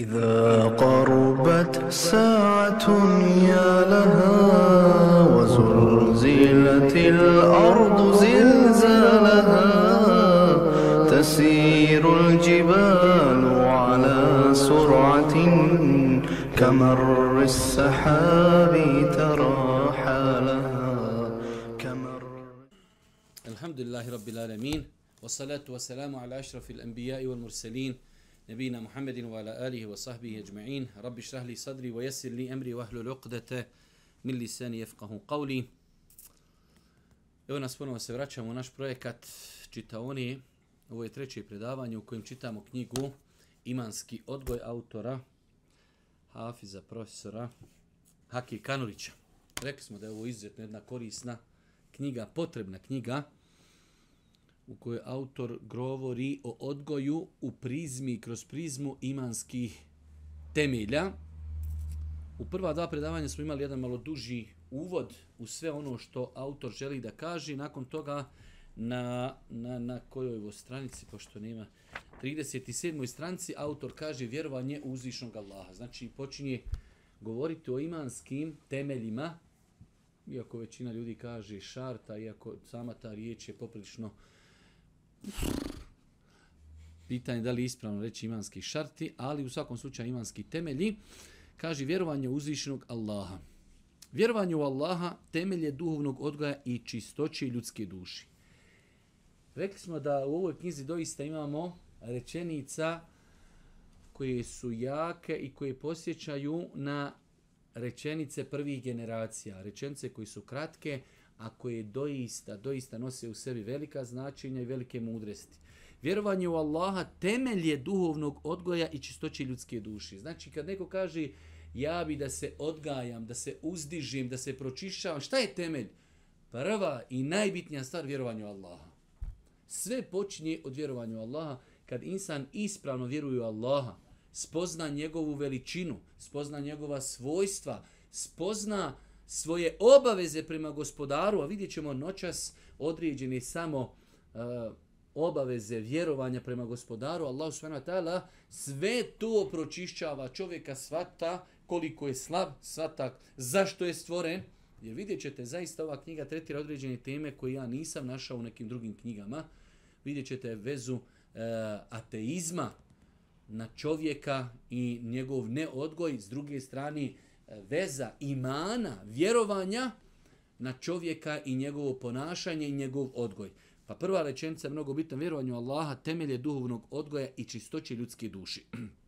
إذا قربت ساعة يا لها وزلزلت الأرض زلزالها تسير الجبال على سرعة كمر السحاب ترى حالها كمر الحمد لله رب العالمين والصلاة والسلام على أشرف الأنبياء والمرسلين نبينا محمد وعلى آله وصحبه أجمعين رب اشرح لي صدري ويسر لي أمري واحلل عقدة من لساني يفقه قولي Evo nas ponovo se vraćamo u naš projekat Čitaoni. Ovo je treće predavanje u kojem čitamo knjigu Imanski odgoj autora Hafiza profesora Haki Kanurića. Rekli smo da je ovo izuzetno jedna korisna knjiga, potrebna knjiga u kojoj autor govori o odgoju u prizmi, kroz prizmu imanskih temelja. U prva dva predavanja smo imali jedan malo duži uvod u sve ono što autor želi da kaže. Nakon toga na, na, na kojoj ovo stranici, pošto nema 37. stranici, autor kaže vjerovanje u uzvišnog Allaha. Znači počinje govoriti o imanskim temeljima, iako većina ljudi kaže šarta, iako sama ta riječ je poprilično uh, pitanje da li je ispravno reći imanski šarti, ali u svakom slučaju imanski temelji, kaže vjerovanje u uzvišenog Allaha. Vjerovanje u Allaha temelje duhovnog odgoja i čistoće ljudske duši. Rekli smo da u ovoj knjizi doista imamo rečenica koje su jake i koje posjećaju na rečenice prvih generacija. Rečenice koje su kratke, a koje doista, doista nose u sebi velika značenja i velike mudrosti. Vjerovanje u Allaha temelj je duhovnog odgoja i čistoće ljudske duši. Znači, kad neko kaže ja bi da se odgajam, da se uzdižim, da se pročišavam, šta je temelj? Prva i najbitnija stvar vjerovanje u Allaha. Sve počinje od vjerovanja u Allaha. Kad insan ispravno vjeruje u Allaha, spozna njegovu veličinu, spozna njegova svojstva, spozna svoje obaveze prema gospodaru, a vidjet ćemo noćas određene samo uh, obaveze vjerovanja prema gospodaru, Allah subhanahu wa sve to pročišćava čovjeka svata koliko je slab, svatak, zašto je stvoren. Jer vidjet ćete, zaista ova knjiga tretira određene teme koje ja nisam našao u nekim drugim knjigama. Vidjet ćete vezu uh, ateizma na čovjeka i njegov neodgoj, s druge strane veza imana, vjerovanja na čovjeka i njegovo ponašanje i njegov odgoj. Pa prva rečenica je mnogo bitna, vjerovanju Allaha temelje duhovnog odgoja i čistoće ljudske duši.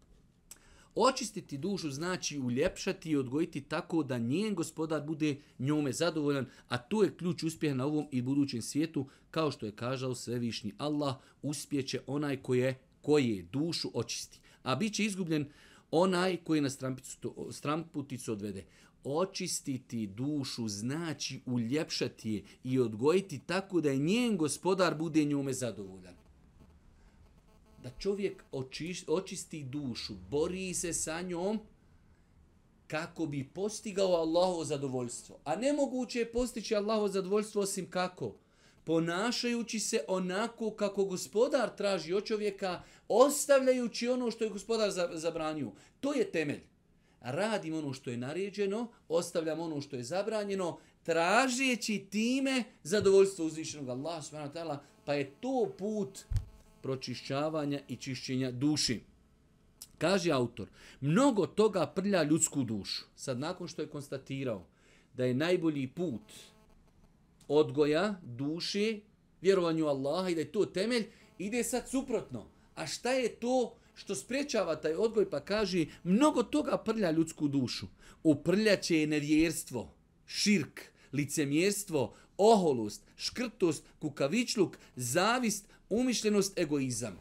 Očistiti dušu znači uljepšati i odgojiti tako da njen gospodar bude njome zadovoljan, a to je ključ uspjeha na ovom i budućem svijetu, kao što je kažao svevišnji Allah, uspjeće onaj koje, koje dušu očisti. A bit će izgubljen onaj koji na stramputicu odvede. Očistiti dušu znači uljepšati je i odgojiti tako da je njen gospodar bude njome zadovoljan. Da čovjek očisti dušu, bori se sa njom kako bi postigao Allahovo zadovoljstvo. A nemoguće je postići Allahovo zadovoljstvo osim kako? Ponašajući se onako kako gospodar traži od čovjeka, ostavljajući ono što je gospodar zabranio. To je temelj. Radim ono što je naređeno, ostavljam ono što je zabranjeno, tražeći time zadovoljstvo uzvišenog Allaha pa je to put pročišćavanja i čišćenja duši. Kaže autor, mnogo toga prlja ljudsku dušu. Sad nakon što je konstatirao da je najbolji put odgoja, duše, vjerovanju Allaha i da je to temelj, ide sad suprotno. A šta je to što sprečava taj odgoj pa kaže mnogo toga prlja ljudsku dušu. Uprljaće je nevjerstvo, širk, licemjerstvo, oholost, škrtost, kukavičluk, zavist, umišljenost, egoizam.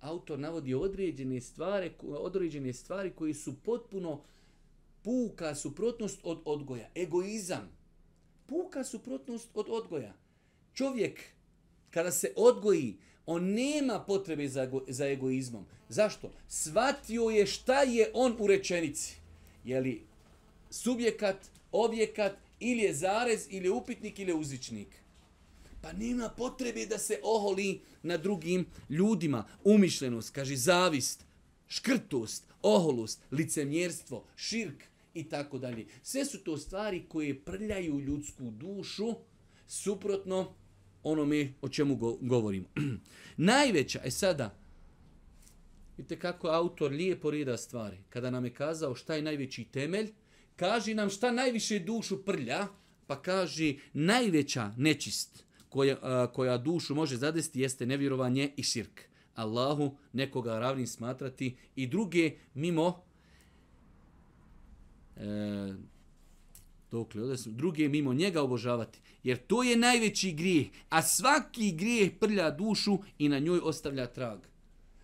Autor navodi određene stvari, određene stvari koji su potpuno puka suprotnost od odgoja. Egoizam puka suprotnost od odgoja. Čovjek, kada se odgoji, on nema potrebe za, za egoizmom. Zašto? Svatio je šta je on u rečenici. Je li subjekat, objekat, ili je zarez, ili je upitnik, ili je uzičnik. Pa nema potrebe da se oholi na drugim ljudima. Umišljenost, kaže zavist, škrtost, oholost, licemjerstvo, širk i tako dalje. Sve su to stvari koje prljaju ljudsku dušu suprotno onome o čemu go govorimo. Najveća je sada, vidite kako autor lijepo reda stvari, kada nam je kazao šta je najveći temelj, kaži nam šta najviše dušu prlja, pa kaže najveća nečist koja, a, koja dušu može zadesti jeste nevjerovanje i širk. Allahu nekoga ravnim smatrati i druge mimo e, dokle ovdje su druge mimo njega obožavati. Jer to je najveći grijeh, a svaki grijeh prlja dušu i na njoj ostavlja trag.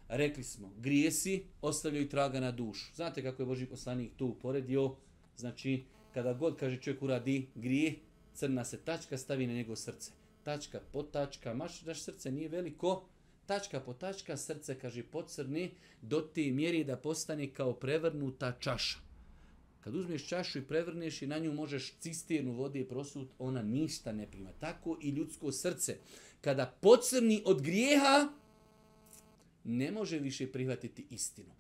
Rekli smo, grijesi ostavljaju traga na dušu. Znate kako je Boži poslanik tu uporedio? Znači, kada god kaže čovjek uradi grijeh, crna se tačka stavi na njegovo srce. Tačka po tačka, maš daš srce nije veliko, tačka po tačka, srce, kaže, pocrni, do te mjeri da postane kao prevrnuta čaša. Kad uzmeš čašu i prevrneš i na nju možeš cisternu vode prosut, ona ništa ne prima. Tako i ljudsko srce. Kada pocrni od grijeha, ne može više prihvatiti istinu.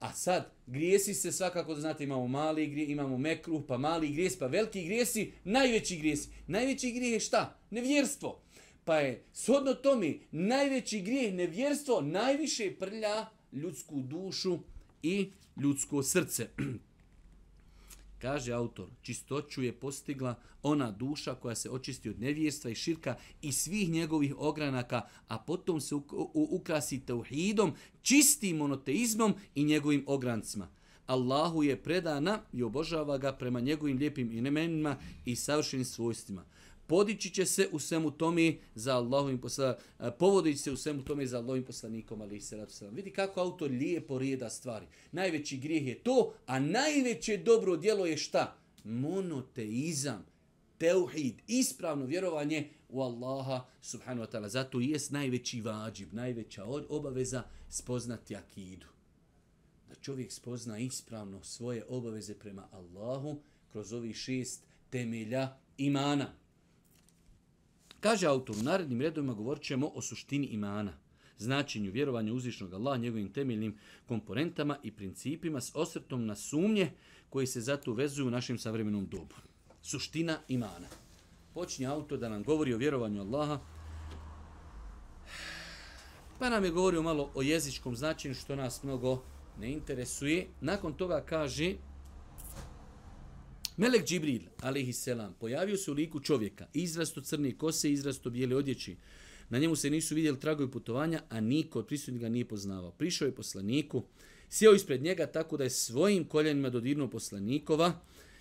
A sad, grijesi se svakako, da znate, imamo mali grije, imamo mekruh, pa mali grijes, pa veliki grijesi, najveći grijesi. Najveći grijeh je šta? Nevjerstvo. Pa je, shodno tome, najveći grijeh, nevjerstvo, najviše prlja ljudsku dušu i ljudsko srce. Kaže autor, čistoću je postigla ona duša koja se očisti od nevjerstva i širka i svih njegovih ogranaka, a potom se ukrasi tauhidom, čistim monoteizmom i njegovim ograncima. Allahu je predana i obožava ga prema njegovim lijepim imenima i savršenim svojstvima podići će se u svemu tome za Allahovim poslanikom, povodići se u svemu tome za Allahovim poslanikom, ali se ratu sallam. Vidi kako autor lijepo rijeda stvari. Najveći grijeh je to, a najveće dobro djelo je šta? Monoteizam, teuhid, ispravno vjerovanje u Allaha subhanahu wa ta'ala. Zato je najveći vađib, najveća obaveza spoznati akidu. Da čovjek spozna ispravno svoje obaveze prema Allahu kroz ovih šest temelja imana. Kaže autor, u narednim redovima govorit ćemo o suštini imana, značenju vjerovanja uzvišnog Allaha, njegovim temeljnim komponentama i principima s osrtom na sumnje koji se zato vezuju u našem savremenom dobu. Suština imana. Počinje autor da nam govori o vjerovanju Allaha, pa nam je govorio malo o jezičkom značenju što nas mnogo ne interesuje. Nakon toga kaže Melek Džibril, alaihisselam, pojavio se u liku čovjeka, izrasto crne kose, izrasto bijele odjeći. Na njemu se nisu vidjeli tragovi putovanja, a niko od prisutnika nije poznavao. Prišao je poslaniku, sjeo ispred njega tako da je svojim koljenima dodirnuo poslanikova,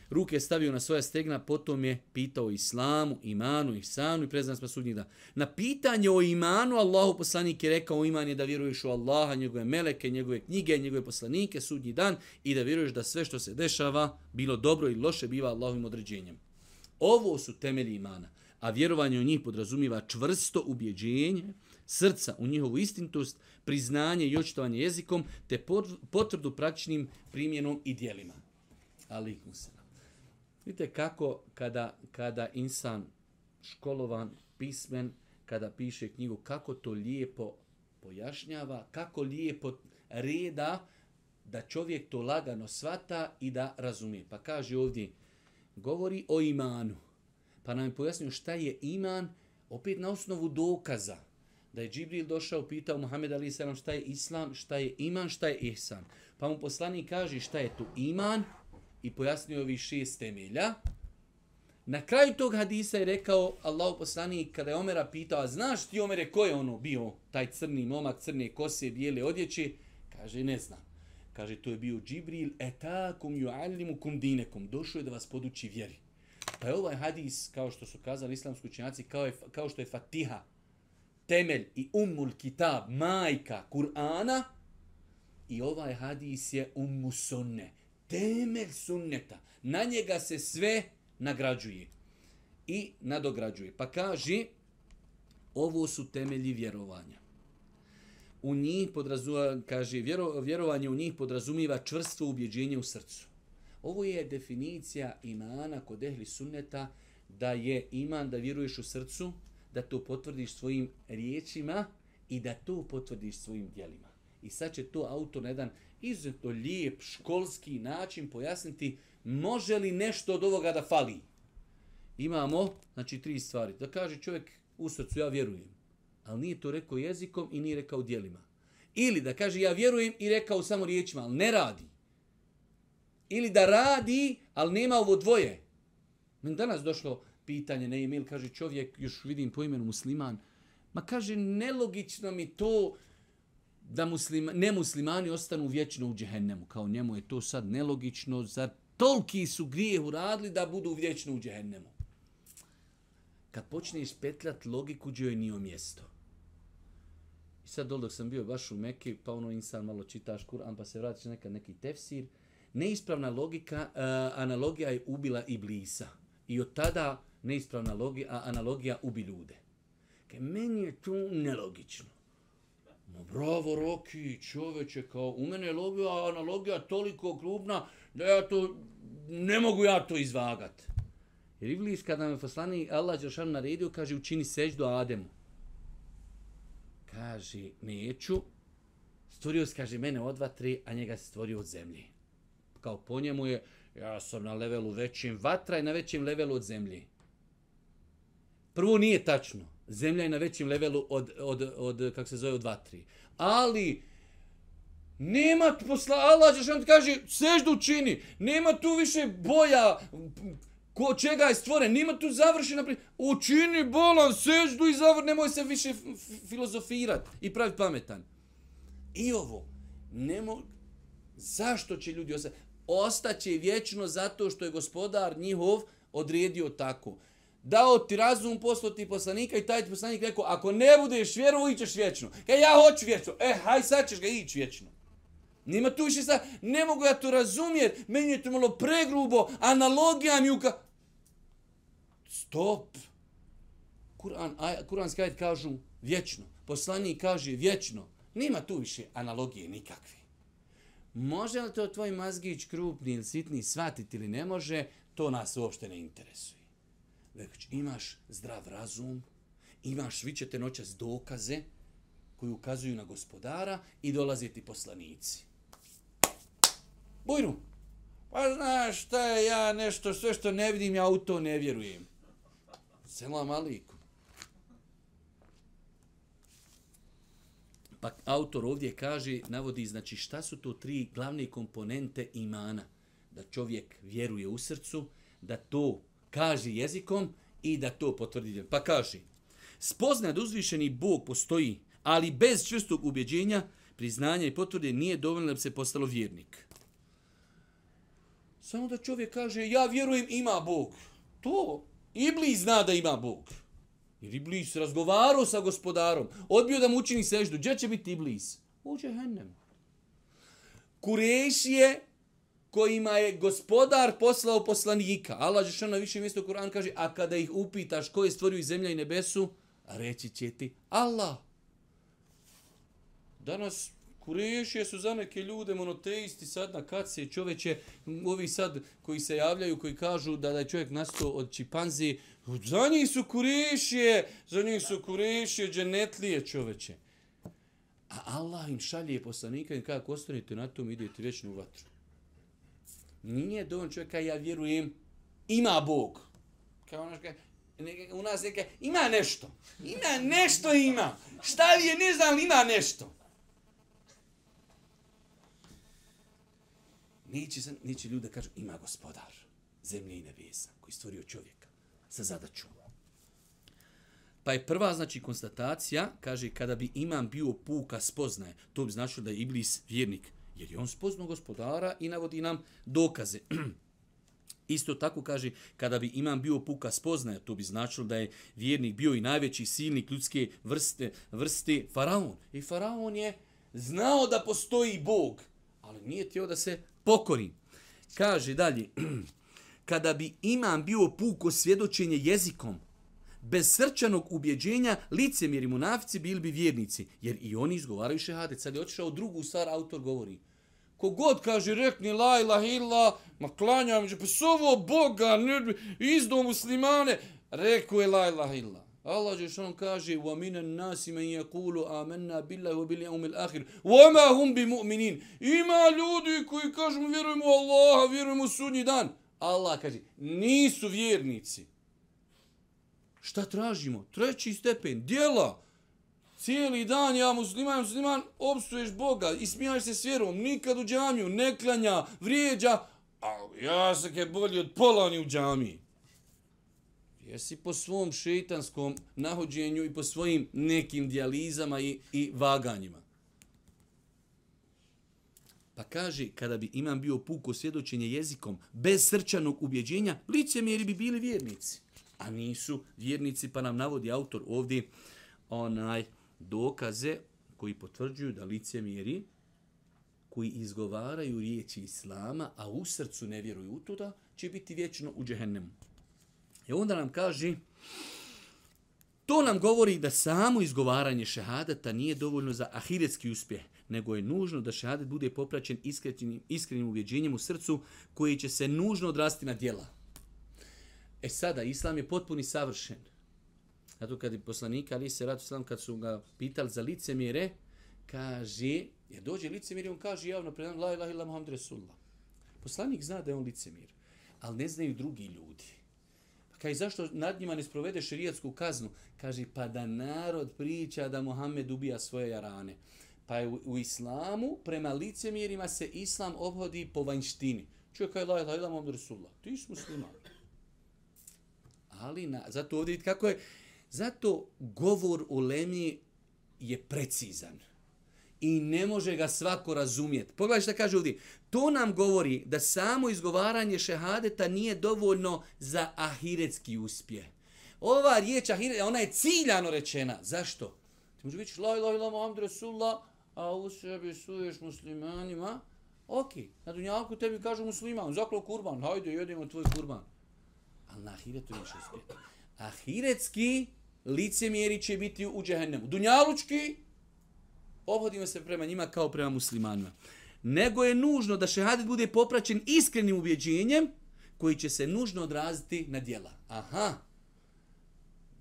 ruke stavio na svoja stegna, potom je pitao o islamu, imanu, ihsanu i preznanstva sudnjih da. Na pitanje o imanu, Allahu poslanik je rekao iman je da vjeruješ u Allaha, njegove meleke, njegove knjige, njegove poslanike, sudnji dan i da vjeruješ da sve što se dešava, bilo dobro ili loše, biva Allahovim određenjem. Ovo su temelji imana, a vjerovanje u njih podrazumiva čvrsto ubjeđenje, srca u njihovu istintost, priznanje i očitovanje jezikom, te potvrdu praktičnim primjenom i dijelima. Alikum se. Vidite kako kada, kada insan školovan, pismen, kada piše knjigu, kako to lijepo pojašnjava, kako lijepo reda da čovjek to lagano svata i da razumije. Pa kaže ovdje, govori o imanu. Pa nam je pojasnio šta je iman, opet na osnovu dokaza. Da je Džibril došao, pitao Muhammed Ali Salam šta je islam, šta je iman, šta je ihsan. Pa mu poslanik kaže šta je tu iman, i pojasnio ovi šest temelja. Na kraju tog hadisa je rekao Allahu poslanik kada je Omera pitao, a znaš ti Omere ko je ono bio, taj crni momak, crne kose, bijele odjeće? Kaže, ne znam. Kaže, to je bio Džibril, etakum ju'allimu kum dinekum. Došao je da vas poduči vjeri. Pa je ovaj hadis, kao što su kazali islamski učenjaci, kao, je, kao što je Fatiha, temelj i umul kitab, majka Kur'ana, i ovaj hadis je ummu sunne, temelj sunneta. Na njega se sve nagrađuje i nadograđuje. Pa kaže, ovo su temelji vjerovanja. U njih podrazumijeva, kaže, vjero, vjerovanje u njih podrazumiva čvrstvo ubjeđenje u srcu. Ovo je definicija imana kod ehli sunneta da je iman da vjeruješ u srcu, da to potvrdiš svojim riječima i da to potvrdiš svojim dijelima. I sad će to autor na jedan izuzetno lijep školski način pojasniti može li nešto od ovoga da fali. Imamo, znači, tri stvari. Da kaže čovjek u srcu, ja vjerujem. Ali nije to rekao jezikom i nije rekao dijelima. Ili da kaže, ja vjerujem i rekao samo riječima, ali ne radi. Ili da radi, ali nema ovo dvoje. Men danas došlo pitanje na e-mail, kaže čovjek, još vidim po imenu musliman, ma kaže, nelogično mi to da muslima, nemuslimani ostanu vječno u džehennemu. Kao njemu je to sad nelogično, zar toliki su grije uradili da budu vječno u džehennemu. Kad počneš petljat logiku, gdje je nije mjesto. I sad dole dok sam bio baš u Mekke, pa ono insan malo čitaš Kur'an, pa se vratiš nekad neki tefsir, neispravna logika, uh, analogija je ubila Iblisa. I od tada neispravna logija, analogija ubi ljude. Kaj, meni je to nelogično. No bravo, Roki, čoveče, kao u mene je logija, analogija toliko klubna da ja to, ne mogu ja to izvagat. Jer Iblis kada me poslani Allah Đeršan naredio, kaže učini seđu Ademu. Kaže, neću, stvorio se, kaže, mene od vatre, a njega se stvorio od zemlje. Kao po njemu je, ja sam na levelu većim vatra i na većim levelu od zemlje. Prvo nije tačno. Zemlja je na većim levelu od, od, od kako se zove, od vatri. Ali, nema posla, Allah će što kaže, seždu čini, nema tu više boja, ko čega je stvoren, nema tu završena pri... Učini bolan, seždu i zavr, nemoj se više filozofirat i pravi pametan. I ovo, nemo... Zašto će ljudi ostati? Ostaće vječno zato što je gospodar njihov odredio tako dao ti razum, poslao ti poslanika i taj ti poslanik rekao, ako ne budeš vjerovo, ićeš vječno. Kaj ja hoću vječno. E, haj sad ćeš ga ići vječno. Nima tu više sad, ne mogu ja to razumjeti, meni je to malo pregrubo, analogija mi uka... Stop. Kur'an, aj, kuranski ajed kažu vječno. Poslanik kaže vječno. Nima tu više analogije nikakve. Može li to tvoj mazgić krupni ili sitni shvatiti ili ne može, to nas uopšte ne interesuje već znači, imaš zdrav razum, imaš, vi ćete noćas dokaze koji ukazuju na gospodara i dolaze ti poslanici. Bujru, pa znaš šta je ja nešto, sve što ne vidim, ja u to ne vjerujem. Selam aliku. Pa autor ovdje kaže, navodi, znači šta su to tri glavne komponente imana? Da čovjek vjeruje u srcu, da to kaže jezikom i da to potvrdi. Pa kaže, spoznaj da uzvišeni Bog postoji, ali bez čvrstog ubjeđenja, priznanja i potvrde nije dovoljno da bi se postalo vjernik. Samo da čovjek kaže, ja vjerujem ima Bog. To, Iblis zna da ima Bog. Jer Iblis razgovarao sa gospodarom, odbio da mu učini seždu. Gdje će biti Iblis? U Džehennem. Kurešije kojima je gospodar poslao poslanika. Allah je na više mjesto Kur'an kaže, a kada ih upitaš ko je stvorio i zemlja i nebesu, reći će ti Allah. Danas kurešije su za neke ljude monoteisti sad na kad se čoveče, ovi sad koji se javljaju, koji kažu da, da je čovjek nastao od čipanzi, za njih su kurešije, za njih su kurešije, dženetlije čoveče. A Allah im šalje poslanika i kada ostanete na tom, idete vječno u vatru. Nije dovoljno čovjeka, ja vjerujem, ima Bog. Kao ono što u nas neka, ima nešto. Ima nešto ima. Šta li je, ne znam, ima nešto. Neće, neće ljudi da kažu, ima gospodar zemlje i nebesa koji stvorio čovjeka sa zadaćom. Pa je prva, znači, konstatacija, kaže, kada bi imam bio puka spoznaje, to bi značilo da je Iblis vjernik jer je on spoznao gospodara i navodi nam dokaze. Isto tako kaže, kada bi imam bio puka spoznaja, to bi značilo da je vjernik bio i najveći silnik ljudske vrste, vrste faraon. I faraon je znao da postoji Bog, ali nije tijelo da se pokori. Kaže dalje, kada bi imam bio puko svjedočenje jezikom, bez srčanog ubjeđenja, licemjeri munafici bili bi vjernici, jer i oni izgovaraju šehadet. Sad je otišao drugu stvar, autor govori. Kogod kaže rekni la ilaha illa, ma klanjam, pa sovo Boga, ne, izdo muslimane, rekao je la ilaha illa. Allah je što kaže wa minan nasi man yaqulu amanna billahi wa bil yawmil akhir wa ma hum bimu'minin. Ima ljudi koji kažu vjerujemo u Allaha vjerujemo u sudnji dan. Allah kaže nisu vjernici. Šta tražimo? Treći stepen djela cijeli dan ja musliman musliman obstuješ Boga i smijaš se s vjerom nikad u džamiju ne klanja vrijeđa a ja se je bolji od pola u džamiji Jesi po svom šeitanskom nahođenju i po svojim nekim dijalizama i, i vaganjima. Pa kaže, kada bi imam bio puko svjedočenje jezikom bez srčanog ubjeđenja, licemjeri bi bili vjernici. A nisu vjernici, pa nam navodi autor ovdje onaj dokaze koji potvrđuju da licemjeri koji izgovaraju riječi Islama, a u srcu ne vjeruju u to da će biti vječno u džehennemu. I onda nam kaže, to nam govori da samo izgovaranje šehadeta nije dovoljno za ahiretski uspjeh, nego je nužno da šehadet bude popraćen iskrenim, iskrenim uvjeđenjem u srcu koji će se nužno odrasti na djela. E sada, islam je potpuni savršen. Zato kad je poslanik Ali se ratu islam, kad su ga pitali za licemire, kaže, je dođe licemjer on kaže javno pred la ilaha illa Muhammed Resulullah. Poslanik zna da je on licemir, ali ne znaju drugi ljudi. Pa Kaže, zašto nad njima ne sprovede šerijatsku kaznu? Kaže, pa da narod priča da Muhammed ubija svoje jarane. Pa je u, u islamu, prema licemirima se islam obhodi po vanjštini. Čuje kaj la ilaha ila Muhammed Rasulullah. Ti si musliman. Ali, na, zato ovdje kako je, zato govor u Lemi je precizan i ne može ga svako razumjeti. Pogledaj šta kaže ovdje. To nam govori da samo izgovaranje šehadeta nije dovoljno za ahiretski uspjeh. Ova riječ ahiret, ona je ciljano rečena. Zašto? Ti može biti la ilaha ila muhammed rasulullah, a u sebi suješ muslimanima. Ok, na dunjalku tebi kažu musliman, zaklao kurban, hajde jedemo tvoj kurban. Ali na ahiretu neće uspjeti. Ahiretski licemjeri će biti u džehennemu. Dunjalučki obhodimo se prema njima kao prema muslimanima. Nego je nužno da šehadet bude popraćen iskrenim ubjeđenjem koji će se nužno odraziti na dijela. Aha,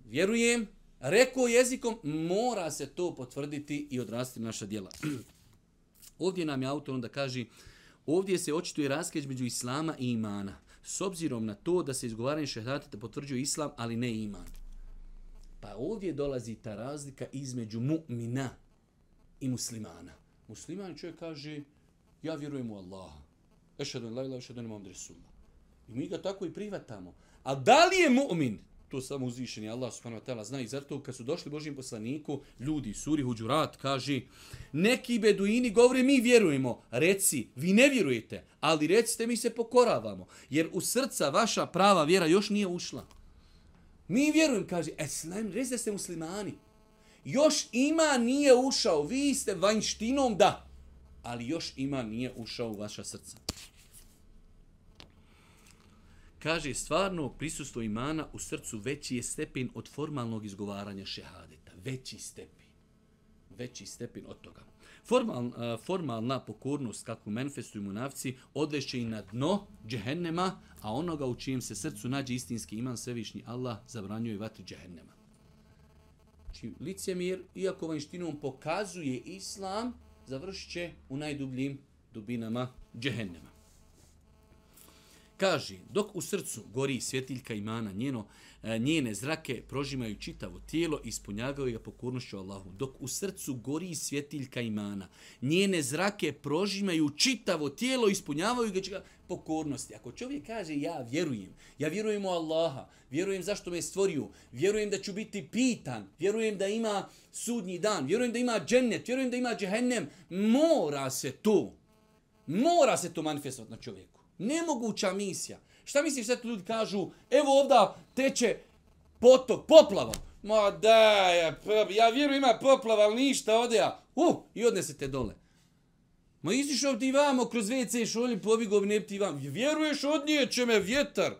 vjerujem, rekao jezikom, mora se to potvrditi i odrasti naša dijela. ovdje nam je autor onda kaže, ovdje se očituje raskeć među islama i imana. S obzirom na to da se izgovaranje šehadeta potvrđuje islam, ali ne iman. Pa ovdje dolazi ta razlika između mu'mina, i muslimana. Musliman čovjek kaže, ja vjerujem u Allaha. Ešhedu la ilaha ešhedu imam Resulullah. I mi ga tako i privatamo. A da li je mu'min? To samo uzvišeni Allah subhanahu wa ta'ala zna. I zato kad su došli Božijem poslaniku, ljudi, suri Huđurat, kaže, neki beduini govore, mi vjerujemo. Reci, vi ne vjerujete, ali recite mi se pokoravamo. Jer u srca vaša prava vjera još nije ušla. Mi vjerujem, kaže, eslem, reci da ste muslimani još ima nije ušao, vi ste vanjštinom, da, ali još ima nije ušao u vaša srca. Kaže, stvarno prisustvo imana u srcu veći je stepen od formalnog izgovaranja šehadeta. Veći stepen. Veći stepen od toga. Formal, formalna pokornost, kako manifestuju munavci, odvešće i na dno džehennema, a onoga u čijem se srcu nađe istinski iman svevišnji Allah zabranjuje vatri džehennema. Znači, licemir, iako vanjštinom pokazuje islam, završit će u najdubljim dubinama džehennema. Kaže, dok u srcu gori svjetiljka imana, njeno, e, njene zrake prožimaju čitavo tijelo i ispunjavaju ga pokornošću Allahu. Dok u srcu gori svjetiljka imana, njene zrake prožimaju čitavo tijelo i ispunjavaju ga pokornosti. Ako čovjek kaže ja vjerujem, ja vjerujem u Allaha, vjerujem zašto me stvorio, vjerujem da ću biti pitan, vjerujem da ima sudnji dan, vjerujem da ima džennet, vjerujem da ima džehennem, mora se to, mora se to manifestovati na čovjeku. Nemoguća misija. Šta misliš sad ljudi kažu, evo ovda teče potok, poplava. Ma da, ja, ja vjerujem ima poplava, ali ništa ode ja. Uh, i odnesete dole. Ma izišao ti vamo kroz WC šolji pobjegov ne ti vam. Vjeruješ od nje me vjetar.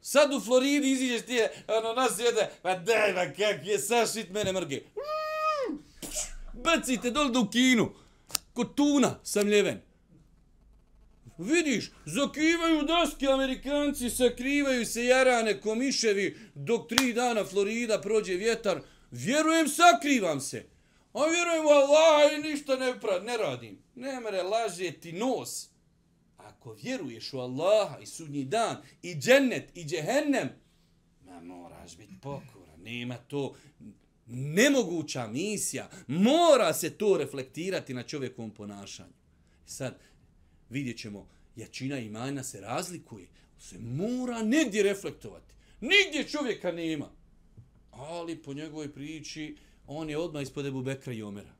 Sad u Floridi iziđeš ti je, ono nas jede, ma daj, ma kak je, sašit mene mrge. Bacite dole do kinu. Kod tuna sam ljeven. Vidiš, zakivaju daske, Amerikanci sakrivaju se jarane komiševi, dok tri dana Florida prođe vjetar. Vjerujem, sakrivam se. A vjerujem u Allah i ništa ne, pra, ne radim. Ne mere lažeti nos. Ako vjeruješ u Allaha i sudnji dan, i džennet, i džehennem, ma moraš biti pokoran. Nema to nemoguća misija. Mora se to reflektirati na čovjekovom ponašanju. Sad, vidjet ćemo, jačina imana se razlikuje. Se mora negdje reflektovati. Nigdje čovjeka nema. Ali po njegovoj priči, on je odmah ispod Ebu Bekra i Omera.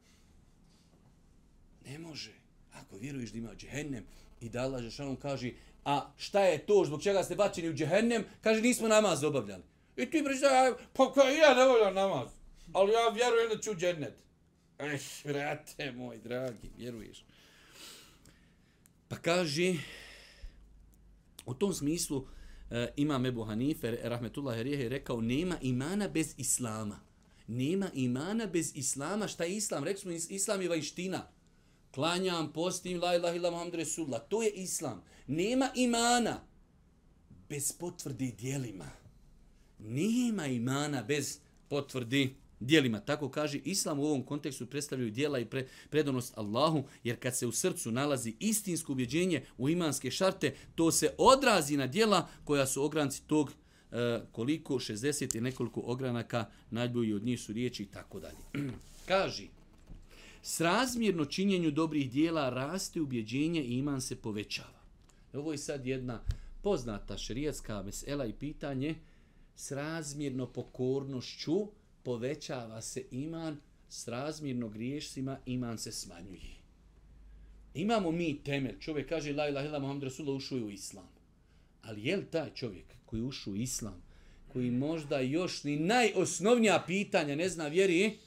Ne može. Ako vjeruješ da ima džehennem i da Allah Žešanom kaže, a šta je to, zbog čega ste bačeni u džehennem, kaže, nismo namaz obavljali. I ti pričaj, pa kao ja ne voljam namaz, ali ja vjerujem da ću džennet. Eš, vrate moj dragi, vjeruješ. Pa kaže, u tom smislu, e, imam Ebu Hanife, rahmetullah je rekao, nema imana bez islama. Nema imana bez islama. Šta je islam? Rekli smo, islam je vajština. Klanjam, postim, la ilaha ila muhammed resulullah. To je islam. Nema imana bez potvrdi dijelima. Nema imana bez potvrdi dijelima. Tako kaže, islam u ovom kontekstu predstavljaju dijela i pre, predonost Allahu, jer kad se u srcu nalazi istinsko ubjeđenje u imanske šarte, to se odrazi na dijela koja su ogranci tog e, koliko, 60 i nekoliko ogranaka, najbolji od njih su riječi i tako dalje. Kaži, s razmjerno činjenju dobrih dijela raste ubjeđenje i iman se povećava. Ovo je sad jedna poznata šerijatska mesela i pitanje, s razmjerno pokornošću povećava se iman, s razmjerno griješcima iman se smanjuje. Imamo mi temelj, čovjek kaže la ilaha illa Muhammed Rasulullah ušao u islam. Ali je li taj čovjek koji ušao u islam, koji možda još ni najosnovnija pitanja ne zna vjeri,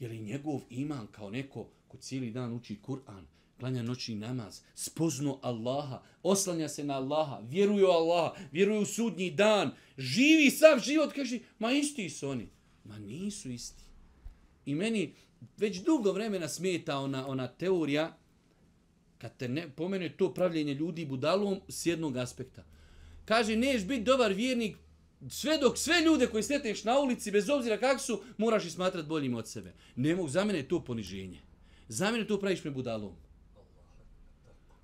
je li njegov iman kao neko ko cijeli dan uči Kur'an, klanja noćni namaz, spozno Allaha, oslanja se na Allaha, vjeruje u Allaha, vjeruje u sudnji dan, živi sav život, kaže, ma isti su oni. Ma nisu isti. I meni već dugo vremena smeta ona, ona teorija, kad te ne, pomene to pravljenje ljudi budalom s jednog aspekta. Kaže, neš biti dobar vjernik sve dok sve ljude koji sretneš na ulici, bez obzira kak su, moraš ih smatrati boljim od sebe. Ne mogu, za mene to poniženje. Za mene to praviš me budalom.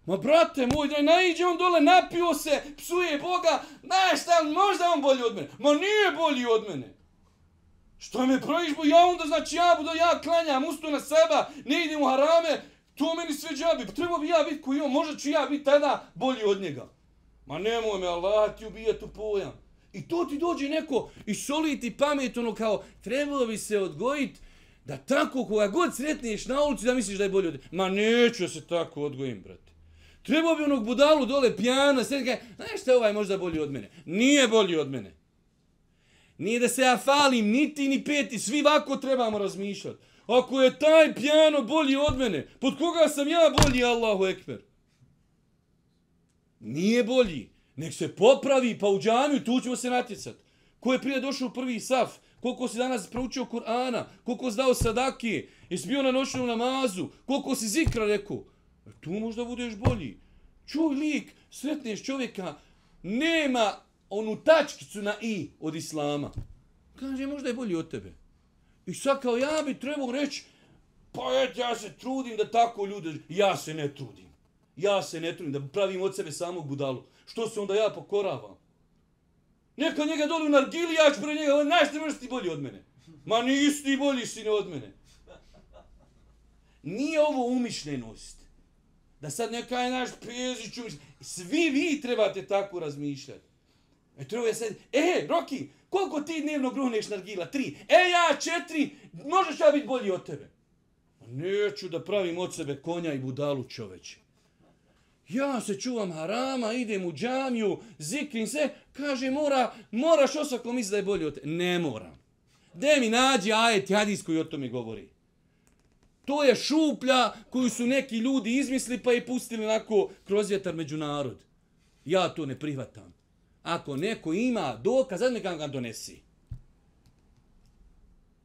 Ma brate moj, da naiđe on dole, napio se, psuje Boga, znaš šta, možda on bolji od mene. Ma nije bolji od mene. Što me praviš, bo ja onda, znači ja budu, ja klanjam, ustu na seba, ne idem u harame, to meni sve džabi. Pa treba bi ja biti koji on, možda ću ja biti tada bolji od njega. Ma nemoj me, Allah ti ubija tu pojam. I to ti dođe neko i soli ti pamet, ono kao, trebalo bi se odgojiti da tako koga god sretniješ na ulici da misliš da je bolji od... Ma neću se tako odgojim, brate. Trebao bi onog budalu dole pijana, sve kaj, znaš šta ovaj možda bolji od mene? Nije bolji od mene. Nije da se ja falim, niti ni peti, svi vako trebamo razmišljati. Ako je taj pijano bolji od mene, pod koga sam ja bolji, Allahu Ekber? Nije bolji. Nek se popravi, pa u džamiju, tu ćemo se natjecati. Ko je prije došao u prvi saf? Koliko si danas proučio Kur'ana? Koliko si dao sadake? Jesi bio na noćnom namazu? Koliko si zikra rekao? Tu možda budeš bolji. Čuj lik, sretneš čovjeka, nema onu tačkicu na i od islama. Kaže, možda je bolji od tebe. I sad kao ja bi trebao reći, pa et, ja se trudim da tako ljude, ja se ne trudim. Ja se ne trudim da pravim od sebe samog budalu. Što se onda ja pokoravam? Neka njega doli u nargili, ja ću pre njega, ali znaš ne možeš ti bolji od mene. Ma nisi ti bolji sine od mene. Nije ovo umišljenost. Da sad neka je naš pezić. Svi vi trebate tako razmišljati. E treba je sad, e, Roki, koliko ti dnevno gruneš nargila? Tri. E, ja četiri, možeš ja biti bolji od tebe. Neću da pravim od sebe konja i budalu čoveče. Ja se čuvam harama, idem u džamiju, zikrim se, kaže mora, moraš osako misli da je bolji od tebe. Ne moram. De mi nađi ajet hadis koji o tome govori. To je šuplja koju su neki ljudi izmisli pa je pustili onako kroz vjetar među narod. Ja to ne prihvatam. Ako neko ima dokaz, neka ga donesi.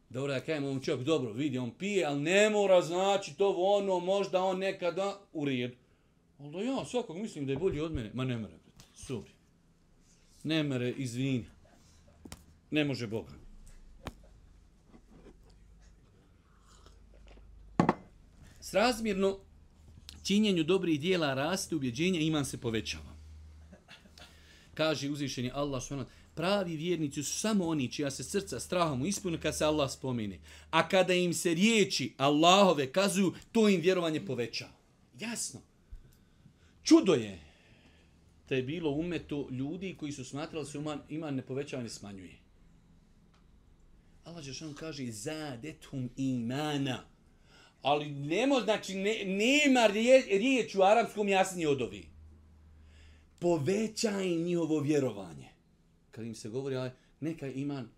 Dobro, ja kajem ovom čovjek, dobro, vidi, on pije, ali ne mora znači to ono, možda on nekada u redu. Ali ja svakog mislim da je bolji od mene. Ma ne mere, brate. Sorry. Ne mere, izvini. Ne može Boga. Srazmjerno činjenju dobrih dijela raste ubjeđenja, iman se povećava. Kaže uzvišeni Allah subhanahu pravi vjernici su samo oni čija se srca strahom ispune kad se Allah spomeni. A kada im se riječi Allahove kazuju, to im vjerovanje povećava. Jasno. Čudo je da je bilo umetu ljudi koji su smatrali se iman, iman ne povećava, ne smanjuje. Allah Žešan kaže zadethum imana. Ali nemo, znači, ne, nema rije, riječ u arapskom jasnije od ovi. Poveća njihovo vjerovanje kad im se govori, aj, neka iman,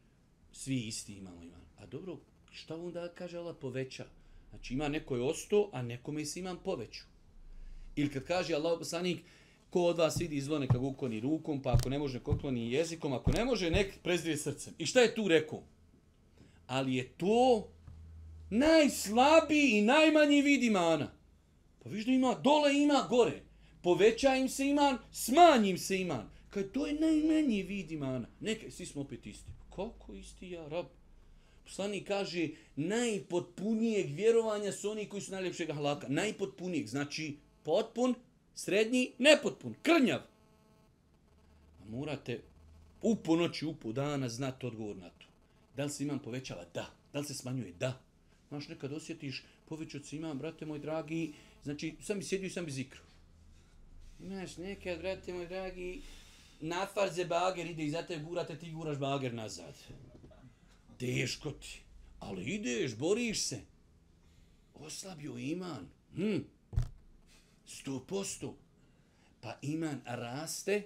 svi isti imamo iman. A dobro, šta onda kaže Allah poveća? Znači ima neko je osto, a nekome se iman poveću. Ili kad kaže Allah poslanik, ko od vas vidi izvo neka ukloni rukom, pa ako ne može kokloni jezikom, ako ne može, nek prezrije srcem. I šta je tu rekao? Ali je to najslabiji i najmanji vid imana. Pa viš da ima, dole ima, gore. Poveća im se iman, smanjim se iman. Kad to je najmanji vid imana. Nekaj, svi smo opet isti. Kako isti ja, rab? Poslani kaže, najpotpunijeg vjerovanja su oni koji su najljepšeg ahlaka. Najpotpunijeg, znači potpun, srednji, nepotpun, krnjav. A morate u ponoći, u po dana znati odgovor na to. Da li se imam povećava? Da. Da li se smanjuje? Da. Znaš, nekad osjetiš, povećat se imam, brate moj dragi, znači, sam bi sjedio i sam bi zikru. Znaš, nekad, brate moj dragi, na farze bager ide i za te gurate, ti guraš bager nazad. Teško ti. Ali ideš, boriš se. Oslabio iman. Hm. Sto posto. Pa iman raste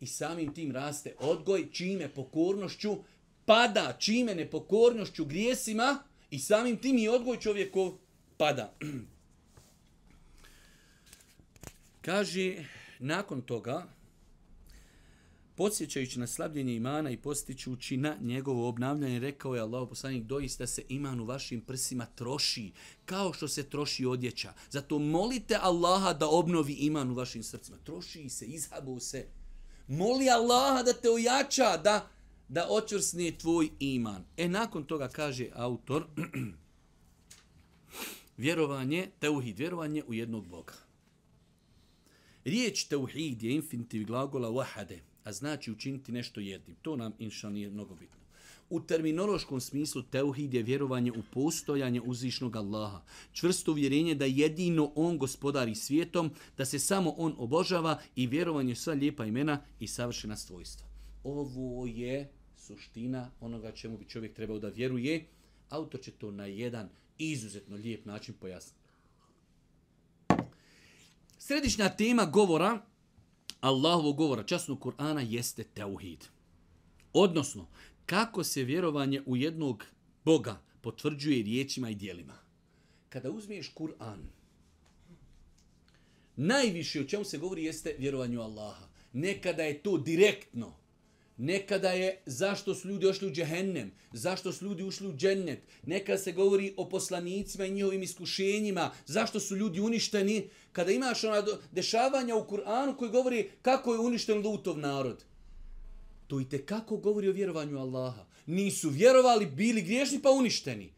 i samim tim raste odgoj, čime pokornošću pada, čime nepokornošću grijesima i samim tim i odgoj čovjekov pada. Kaže, nakon toga, podsjećajući na slabljenje imana i postičući na njegovo obnavljanje, rekao je Allah poslanik, doista se iman u vašim prsima troši, kao što se troši odjeća. Zato molite Allaha da obnovi iman u vašim srcima. Troši se, izhabu se. Moli Allaha da te ojača, da, da očvrsne tvoj iman. E, nakon toga kaže autor, vjerovanje, teuhid, vjerovanje u jednog Boga. Riječ teuhid je infinitiv glagola wahade, a znači učiniti nešto jednim. To nam inša nije mnogo bitno. U terminološkom smislu teuhid je vjerovanje u postojanje uzvišnog Allaha. Čvrsto uvjerenje da jedino On gospodari svijetom, da se samo On obožava i vjerovanje sva lijepa imena i savršena svojstva. Ovo je suština onoga čemu bi čovjek trebao da vjeruje. Autor će to na jedan izuzetno lijep način pojasniti. Središnja tema govora Allahovog govora, časnog Kur'ana, jeste teuhid. Odnosno, kako se vjerovanje u jednog Boga potvrđuje riječima i dijelima. Kada uzmiješ Kur'an, najviše o čemu se govori jeste vjerovanju Allaha. Nekada je to direktno, Nekada je zašto su ljudi ošli u džehennem, zašto su ljudi ušli u džennet. Nekada se govori o poslanicima i njihovim iskušenjima, zašto su ljudi uništeni. Kada imaš ona dešavanja u Kur'anu koji govori kako je uništen lutov narod. To i kako govori o vjerovanju Allaha. Nisu vjerovali, bili griješni pa uništeni.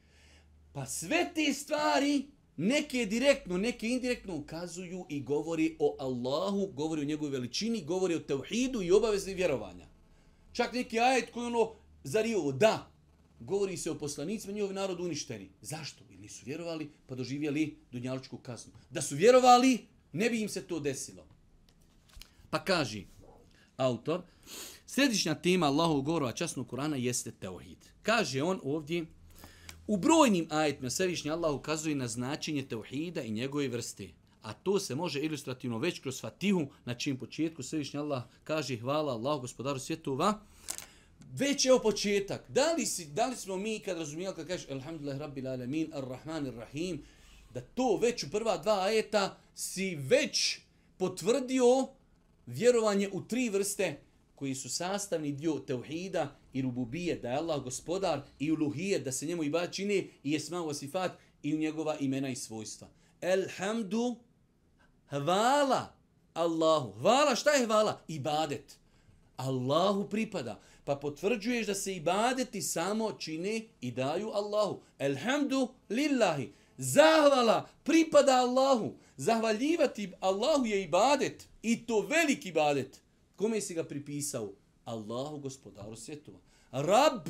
Pa sve te stvari neke direktno, neke indirektno ukazuju i govori o Allahu, govori o njegovoj veličini, govori o tevhidu i obavezi vjerovanja. Čak neki ajet koji ono zario, da, govori se o poslanicima, njihov narod uništeni. Zašto? Jer nisu vjerovali, pa doživjeli dunjaličku kaznu. Da su vjerovali, ne bi im se to desilo. Pa kaži autor, središnja tema Allahov govora časnog Kurana jeste teohid. Kaže on ovdje, u brojnim ajetima središnji Allah ukazuje na značenje teohida i njegove vrste. A to se može ilustrativno već kroz Fatihu, na čijem početku Svevišnji Allah kaže hvala Allah, gospodaru svjetova. Već je o početak. Da li, si, da li smo mi kad razumijeli kad kažeš Alhamdulillah Rabbil Alamin, Ar-Rahman, Ar-Rahim, da to već u prva dva ajeta si već potvrdio vjerovanje u tri vrste koji su sastavni dio teuhida i rububije, da je Allah gospodar i uluhije, da se njemu i čini i je smao sifat i u njegova imena i svojstva. Elhamdu Hvala Allahu. Hvala, šta je hvala? Ibadet. Allahu pripada. Pa potvrđuješ da se ibadeti samo čine i daju Allahu. Elhamdu lillahi. Zahvala pripada Allahu. Zahvaljivati Allahu je ibadet. I to veliki ibadet. Kome si ga pripisao? Allahu gospodaru svjetova. Rab,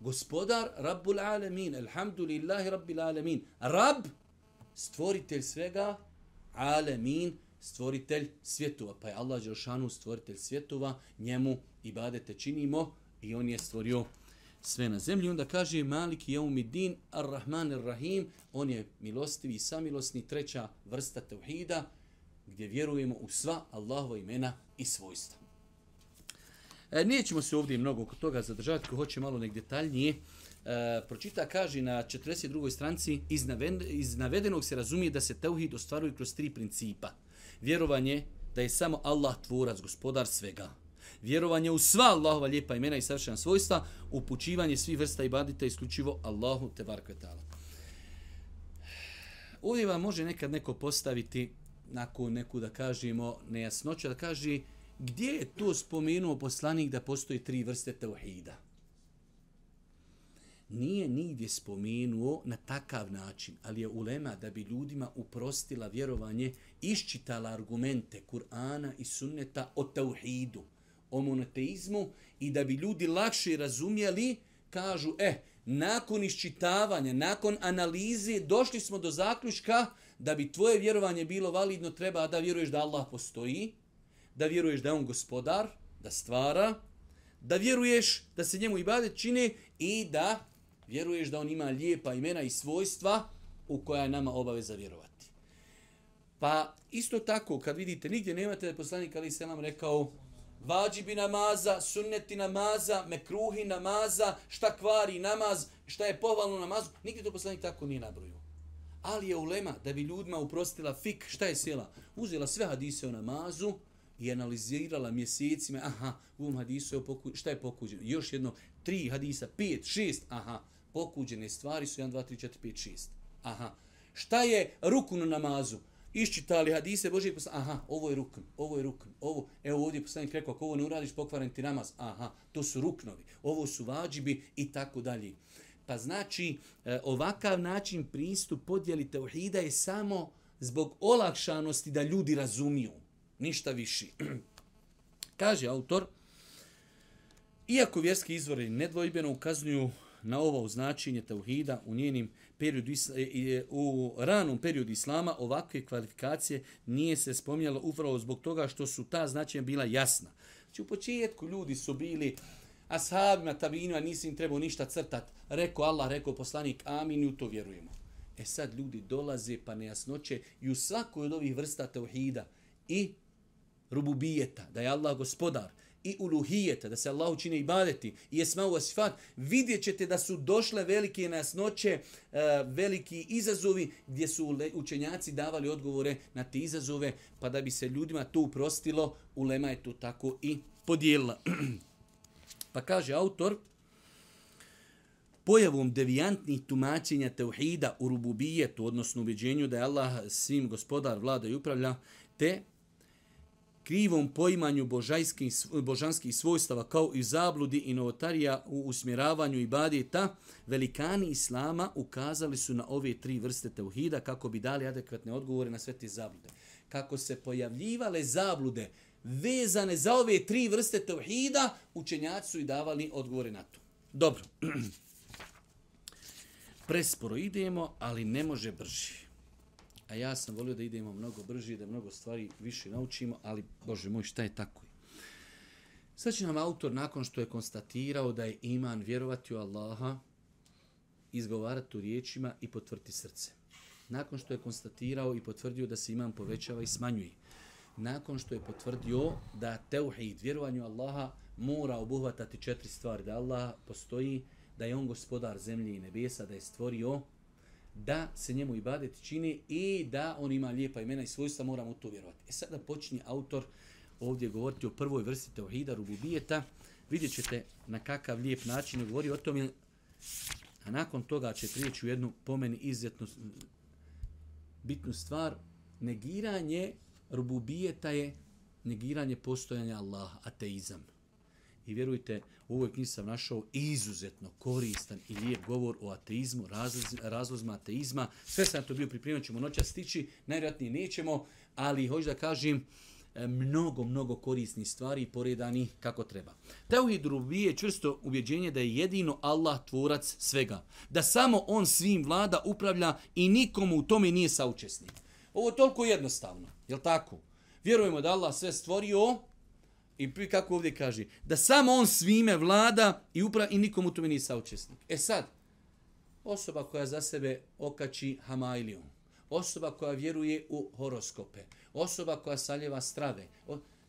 gospodar, Rabbul alamin. Elhamdulillahi Rabbil alamin. Rab, stvoritelj svega, alamin, stvoritelj svjetova. Pa je Allah Đelšanu stvoritelj svjetova, njemu ibadete činimo i on je stvorio sve na zemlji. Onda kaže Malik Jaumidin Ar-Rahman Ar-Rahim, on je milostivi i samilosni, treća vrsta tevhida, gdje vjerujemo u sva Allahova imena i svojstva. E, nećemo se ovdje mnogo oko toga zadržati, ko hoće malo nek detaljnije. E, pročita, kaže na 42. stranci, iz, naven, iz navedenog se razumije da se teuhid ostvaruje kroz tri principa. Vjerovanje da je samo Allah tvorac, gospodar svega. Vjerovanje u sva Allahova lijepa imena i savršena svojstva, upućivanje svih vrsta ibadita isključivo Allahu te varkvetala. Ovdje vam može nekad neko postaviti nakon neku da kažemo nejasnoću, da kaže gdje je to spomenuo poslanik da postoji tri vrste teuhida? Nije nigdje spomenuo na takav način, ali je ulema da bi ljudima uprostila vjerovanje, iščitala argumente Kur'ana i sunneta o tauhidu, o monoteizmu i da bi ljudi lakše razumjeli, kažu, eh, nakon iščitavanja, nakon analize, došli smo do zaključka da bi tvoje vjerovanje bilo validno, treba da vjeruješ da Allah postoji, da vjeruješ da je on gospodar, da stvara, da vjeruješ da se njemu ibadet čine i da vjeruješ da on ima lijepa imena i svojstva u koja je nama obaveza vjerovati. Pa isto tako, kad vidite, nigdje nemate da je poslanik Ali Selam rekao vađibi namaza, sunneti namaza, mekruhi namaza, šta kvari namaz, šta je pohvalno namazu, nigdje to poslanik tako nije nabrojio. Ali je ulema da bi ljudima uprostila fik, šta je sjela? Uzela sve hadise o namazu, i analizirala mjesecima, aha, u ovom hadisu je poku, šta je pokuđeno? Još jedno, tri hadisa, pet, šest, aha, pokuđene stvari su 1, 2, 3, 4, 5, 6. Aha, šta je rukun u namazu? Iščitali hadise Božije posla, aha, ovo je rukn, ovo je rukn, ovo, evo ovdje poslanik rekao, ako ovo ne uradiš, pokvaren ti namaz, aha, to su ruknovi, ovo su vađibi i tako dalje. Pa znači, e, ovakav način pristup podijeli teuhida je samo zbog olakšanosti da ljudi razumiju ništa viši. Kaže autor, iako vjerski izvori nedvojbeno ukazuju na ovo značenje tauhida u njenim periodu, e, e, u ranom periodu islama, ovakve kvalifikacije nije se spominjalo upravo zbog toga što su ta značenja bila jasna. Znači u početku ljudi su bili ashabima, tabinima, nisi im trebao ništa crtat. Rekao Allah, rekao poslanik, amin, i u to vjerujemo. E sad ljudi dolaze pa nejasnoće i u svakoj od ovih vrsta tauhida i rububijeta, da je Allah gospodar, i uluhijeta, da se Allah učine ibadeti, i esma u asifat, vidjet ćete da su došle velike nasnoće, e, veliki izazovi, gdje su učenjaci davali odgovore na te izazove, pa da bi se ljudima to uprostilo, ulema je to tako i podijelila. pa kaže autor, pojavom devijantnih tumačenja teuhida u rububijetu, odnosno ubeđenju da je Allah svim gospodar, vlada i upravlja, te krivom poimanju božanskih svojstava kao i zabludi i novotarija u usmjeravanju ibadeta, velikani islama ukazali su na ove tri vrste teuhida kako bi dali adekvatne odgovore na sve te zablude. Kako se pojavljivale zablude vezane za ove tri vrste teuhida, učenjaci su i davali odgovore na to. Dobro. Presporo idemo, ali ne može brži. A ja sam volio da idemo mnogo brže, da mnogo stvari više naučimo, ali, Bože moj, šta je tako? Sad će nam autor, nakon što je konstatirao da je iman vjerovati u Allaha, izgovarati u riječima i potvrti srce. Nakon što je konstatirao i potvrdio da se iman povećava i smanjuje. Nakon što je potvrdio da teuhid, vjerovanju Allaha, mora obuhvatati četiri stvari. Da Allah postoji, da je on gospodar zemlje i nebesa, da je stvorio da se njemu ibadet čini i da on ima lijepa imena i svojstva, moramo to vjerovati. E sada počinje autor ovdje govoriti o prvoj vrsti teohida, rububijeta. Vidjet ćete na kakav lijep način govori o tome, a nakon toga će prijeći u jednu pomeni izuzetno bitnu stvar, negiranje rububijeta je negiranje postojanja Allaha, ateizam. I vjerujte, u ovoj knjizi sam našao izuzetno koristan i lijep govor o ateizmu, razloz, razlozima ateizma. Sve sam to bio pripremio, ćemo noća stići, najvjerojatnije nećemo, ali hoću da kažem, e, mnogo, mnogo korisnih stvari poredani kako treba. Teuhid rubije je čvrsto ubjeđenje da je jedino Allah tvorac svega. Da samo on svim vlada, upravlja i nikomu u tome nije saučesnik. Ovo je toliko jednostavno, je tako? Vjerujemo da Allah sve stvorio, I kako ovdje kaže, da samo on svime vlada i upravo i nikomu tome nije saučesnik. E sad, osoba koja za sebe okači hamailijom, osoba koja vjeruje u horoskope, osoba koja saljeva strave,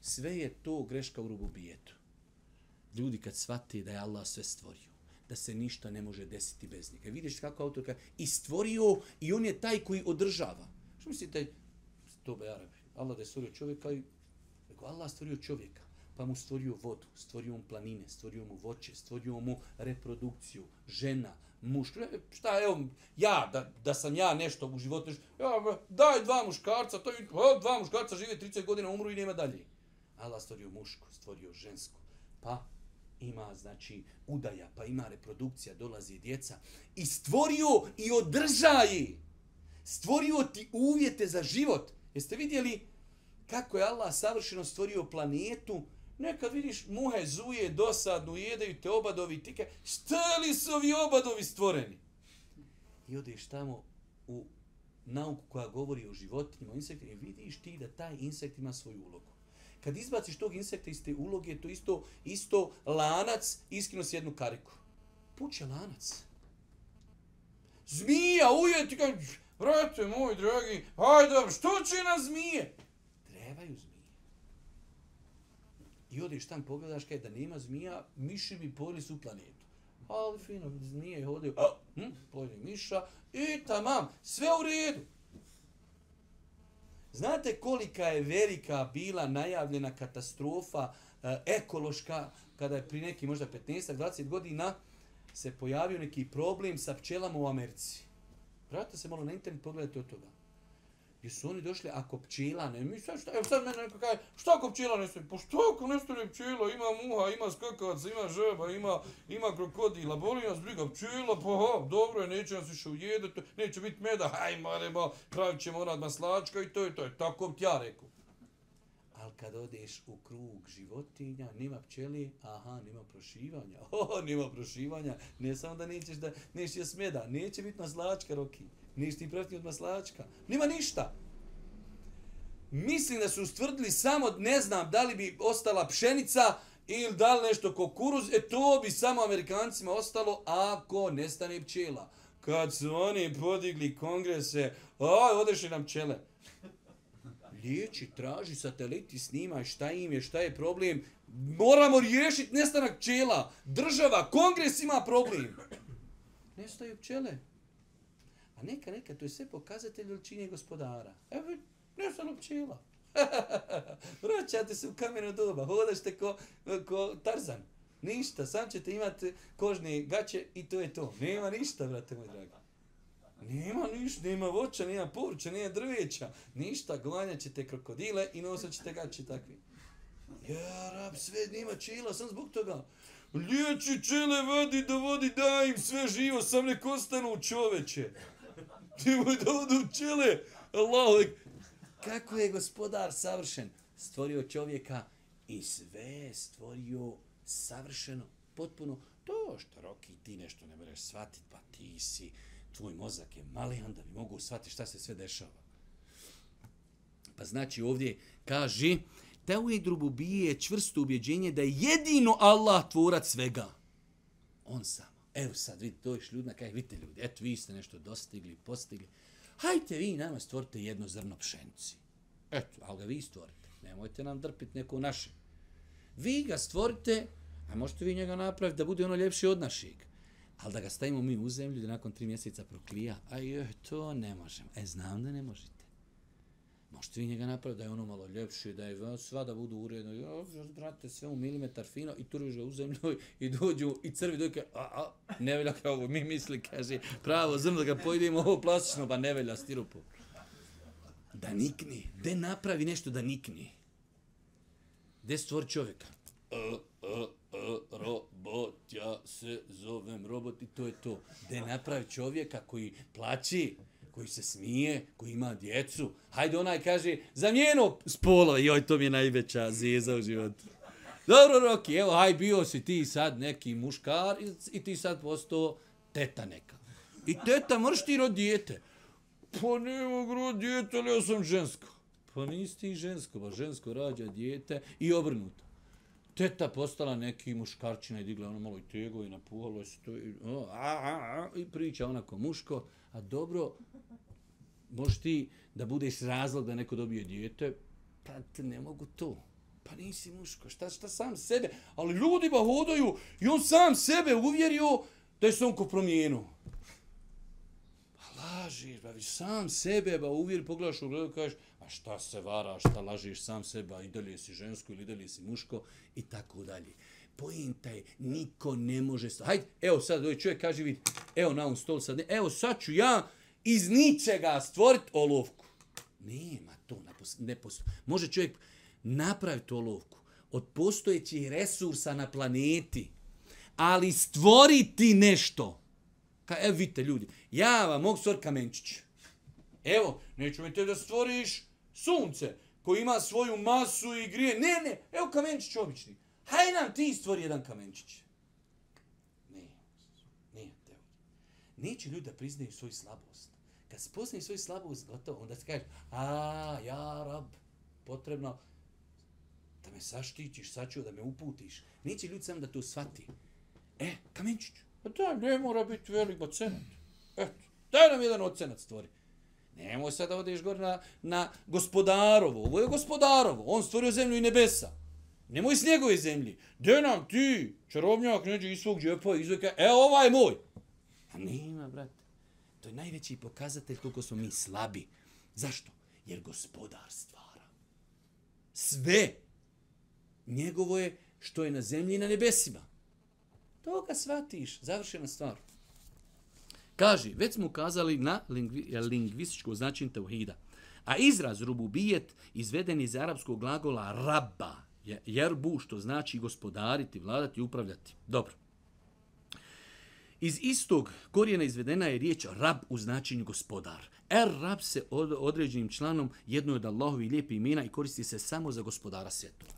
sve je to greška u rububijetu. Ljudi kad shvate da je Allah sve stvorio, da se ništa ne može desiti bez njega. Vidiš kako autor kaže, i stvorio i on je taj koji održava. Što mislite, to be Arabi, Allah da je stvorio čovjeka i Allah stvorio čovjeka pa mu stvorio vodu, stvorio mu planine, stvorio mu voće, stvorio mu reprodukciju, žena, muš. Šta, evo, ja, da, da sam ja nešto u životu, ja, daj dva muškarca, to je, dva muškarca žive 30 godina, umru i nema dalje. Allah stvorio muško, stvorio žensko, pa ima, znači, udaja, pa ima reprodukcija, dolazi djeca i stvorio i održaje. Stvorio ti uvjete za život. Jeste vidjeli kako je Allah savršeno stvorio planetu, Nekad vidiš muhe zuje, dosadno, jedaju te obadovi, tike, šta li su ovi obadovi stvoreni? I odeš tamo u nauku koja govori o životinjima, o insektima, i vidiš ti da taj insekt ima svoju ulogu. Kad izbaciš tog insekta iz te uloge, to isto, isto lanac, iskino s jednu kariku. Puće lanac. Zmija, uje, ti kaj, vrate moj dragi, hajde, što će na zmije? Trebaju zmije. I odeš tam pogledaš kaj da nema zmija, miši bi pojeli su planetu. Ali fino, nije hodio, hm, pojeli miša i tamam, sve u redu. Znate kolika je velika bila najavljena katastrofa e, ekološka kada je pri neki možda 15-20 godina se pojavio neki problem sa pčelama u Americi. Vratite se malo na internet, pogledajte od toga. Jer su oni došli, ako pčela ne, mi sad šta, evo sad mene neko kaže, šta ako pčela ne stoji? Pa šta ako ne stoji pčela, ima muha, ima skakavac, ima žeba, ima, ima krokodila, boli nas briga pčela, pa ha, dobro je, neće nas više ujedati, neće biti meda, haj maremo, pravit ćemo onad maslačka i to je to, je tako ti ja rekao. Ali kad odeš u krug životinja, nema pčeli, aha, nema prošivanja, oh, nema prošivanja, ne samo da nećeš da, nećeš je smeda, neće biti maslačka, Roki. Nisi ti protiv od maslačka. Nima ništa. Mislim da su ustvrdili samo, ne znam, da li bi ostala pšenica ili da li nešto kukuruz, e to bi samo Amerikancima ostalo ako nestane pčela. Kad su oni podigli kongrese, aj, odeši nam pčele. Liječi, traži sateliti, snimaj šta im je, šta je problem. Moramo riješiti nestanak pčela. Država, kongres ima problem. Nestaju pčele. A neka, neka, to je sve pokazatelj veličine gospodara. Evo, ne pčela. Vraćate se u kameno doba, hodašte ko, ko Tarzan. Ništa, sam ćete imati kožne gaće i to je to. Nema ništa, brate moj dragi. Nema ništa, nema voća, nema povrća, nema drveća. Ništa, glanjat ćete krokodile i nosat ćete gaće takvi. Ja, rab, sve nema čila, sam zbog toga. Liječi čele vodi dovodi, daj im sve živo, sam nek ostanu čoveče ti da dovodu čele. Allah, kako je gospodar savršen. Stvorio čovjeka i sve stvorio savršeno, potpuno. To što, Roki, ti nešto ne mereš shvatiti, pa ti si, tvoj mozak je mali, da bi mogu shvatiti šta se sve dešava. Pa znači ovdje kaže, Teuhid rububije je čvrsto ubjeđenje da je jedino Allah tvorac svega. On sam. Evo sad, vidite, to je ljudna, kaj, vidite ljudi, eto, vi ste nešto dostigli, postigli. Hajte vi nama stvorite jedno zrno pšenici. Eto, ali ga vi stvorite. Nemojte nam drpiti neko naše. Vi ga stvorite, a možete vi njega napraviti da bude ono ljepši od našeg. Ali da ga stavimo mi u zemlju da nakon tri mjeseca proklija, a joj, to ne možemo. E, znam da ne možete. Možete vi njega napraviti da je ono malo ljepše, da je sva da budu uredno. Ja, brate, sve u milimetar fino i turviš ga u zemlju i dođu i crvi dojke, a, a, ne velja kao ovo, mi misli, kaže, pravo zrno da ga pojedimo, ovo plastično, pa ne velja stirupu. Da nikni, De napravi nešto da nikni. De stvori čovjeka. E, e, e, robot, ja se zovem robot i to je to. De napravi čovjeka koji plaći, koji se smije, koji ima djecu. Hajde onaj kaže, za njeno spolo, joj, to mi je najveća zeza u životu. Dobro, Roki, evo, haj, bio si ti sad neki muškar i, i ti sad postao teta neka. I teta, mrš ti rod dijete. Pa ne mogu rod dijete, ali ja sam žensko. Pa nisi ti žensko, pa žensko rađa dijete i obrnuto. Teta postala neki muškarčina i digla ono malo i tego i napuhalo se to i, o, a, a, a, i priča onako muško. A dobro, možeš ti da budeš razlog da neko dobije dijete, pa te ne mogu to. Pa nisi muško, šta, šta sam sebe? Ali ljudi ba hodaju i on sam sebe uvjerio da je se on ko promijenuo. Pa lažiš, pa ba, viš sam sebe ba uvjeri, pogledaš u gledu, kažeš, a šta se vara, šta lažiš sam sebe, a i dalje si žensko ili dalje si muško i tako dalje. Pojenta je, niko ne može... Hajde, evo sad, ovaj čovjek kaže, vidi, evo na ovom stolu sad, ne, evo sad ću ja iz ničega stvoriti olovku. Nema to, ne pos- ne postoji. Može čovjek napraviti olovku od postojećih resursa na planeti, ali stvoriti nešto. Ka, evo vidite ljudi, ja vam mogu stvoriti kamenčić. Evo, neću mi te da stvoriš sunce koji ima svoju masu i grije. Ne, ne, evo kamenčić obični. Haj nam ti stvori jedan kamenčić. Ne, nije evo. Neće ljudi da priznaju svoju slabost. Kad spoznaju svoju slabost, gotovo, onda se kaže, a, ja, rab, potrebno da me saštitiš, sačuva, da me uputiš. Neće ljudi sam da to shvati. E, kamenčić, pa da, ne mora biti velik ocenat. Eto, daj nam jedan ocenat stvori. Nemoj sad da odeš gore na, na gospodarovo. Ovo je gospodarovo. On stvorio zemlju i nebesa. Nemoj s njegove zemlji. De nam ti, čarobnjak, neđe iz svog džepa, izveka, e, ovaj je moj. A nema, brate. To je najveći pokazatelj koliko smo mi slabi. Zašto? Jer gospodar stvara. Sve. Njegovo je što je na zemlji i na nebesima. To ga shvatiš. Završena stvar. Kaže, već smo ukazali na lingvi, lingvističko značenje tauhida. A izraz rububijet izveden iz arapskog glagola rabba, je- jerbu, što znači gospodariti, vladati, upravljati. Dobro. Iz istog korijena izvedena je riječ rab u značenju gospodar. Er rab se od, određenim članom jedno od Allahovi lijepi imena i koristi se samo za gospodara svjetova.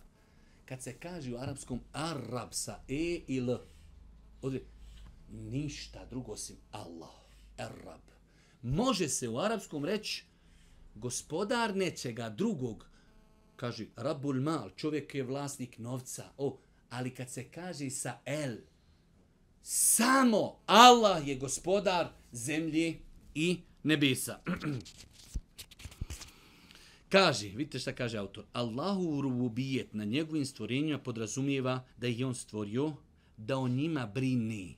Kad se kaže u arapskom arab sa e i l, odre, ništa drugo osim Allah, er rab. Može se u arapskom reći gospodar nečega drugog, kaže Rabul Mal, čovjek je vlasnik novca, o, ali kad se kaže sa El, samo Allah je gospodar zemlje i nebesa. Kaže, vidite šta kaže autor, Allahu rububijet na njegovim stvorenjima podrazumijeva da ih je on stvorio, da on njima brini,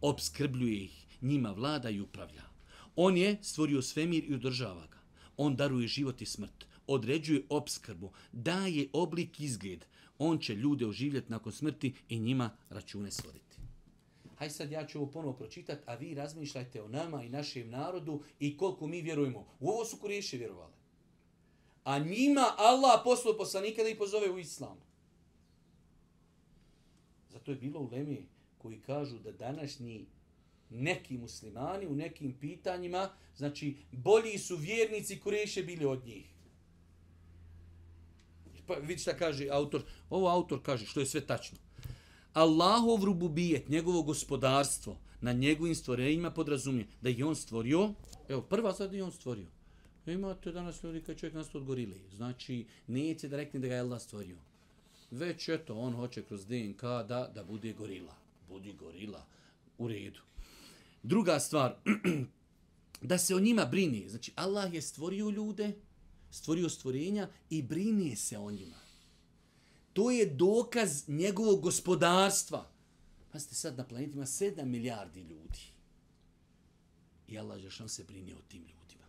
obskrbljuje ih, njima vlada i upravlja. On je stvorio svemir i održava ga. On daruje život i smrt, određuje obskrbu, daje oblik i izgled. On će ljude oživjeti nakon smrti i njima račune svoditi. Haj sad ja ću ovo ponovo pročitati, a vi razmišljajte o nama i našem narodu i koliko mi vjerujemo. U ovo su Kureši vjerovali. A njima Allah poslao poslanika da ih pozove u islam. Zato je bilo u Lemi koji kažu da današnji neki muslimani u nekim pitanjima, znači bolji su vjernici Kureše bili od njih. Pa vidi šta kaže autor. Ovo autor kaže što je sve tačno. Allahov rububijet, njegovo gospodarstvo, na njegovim stvorenjima podrazumije da je on stvorio, evo prva stvar da je on stvorio. E, imate danas ljudi kad čovjek nasto od gorile. Znači, neće da rekne da ga je Allah stvorio. Već eto, on hoće kroz DNK da, da bude gorila. Budi gorila. U redu. Druga stvar, da se o njima brini. Znači, Allah je stvorio ljude, stvorio stvorenja i brine se o njima. To je dokaz njegovog gospodarstva. Pazite, sad na planeti ima 7 milijardi ljudi. I Allah Žešan se brinje o tim ljudima.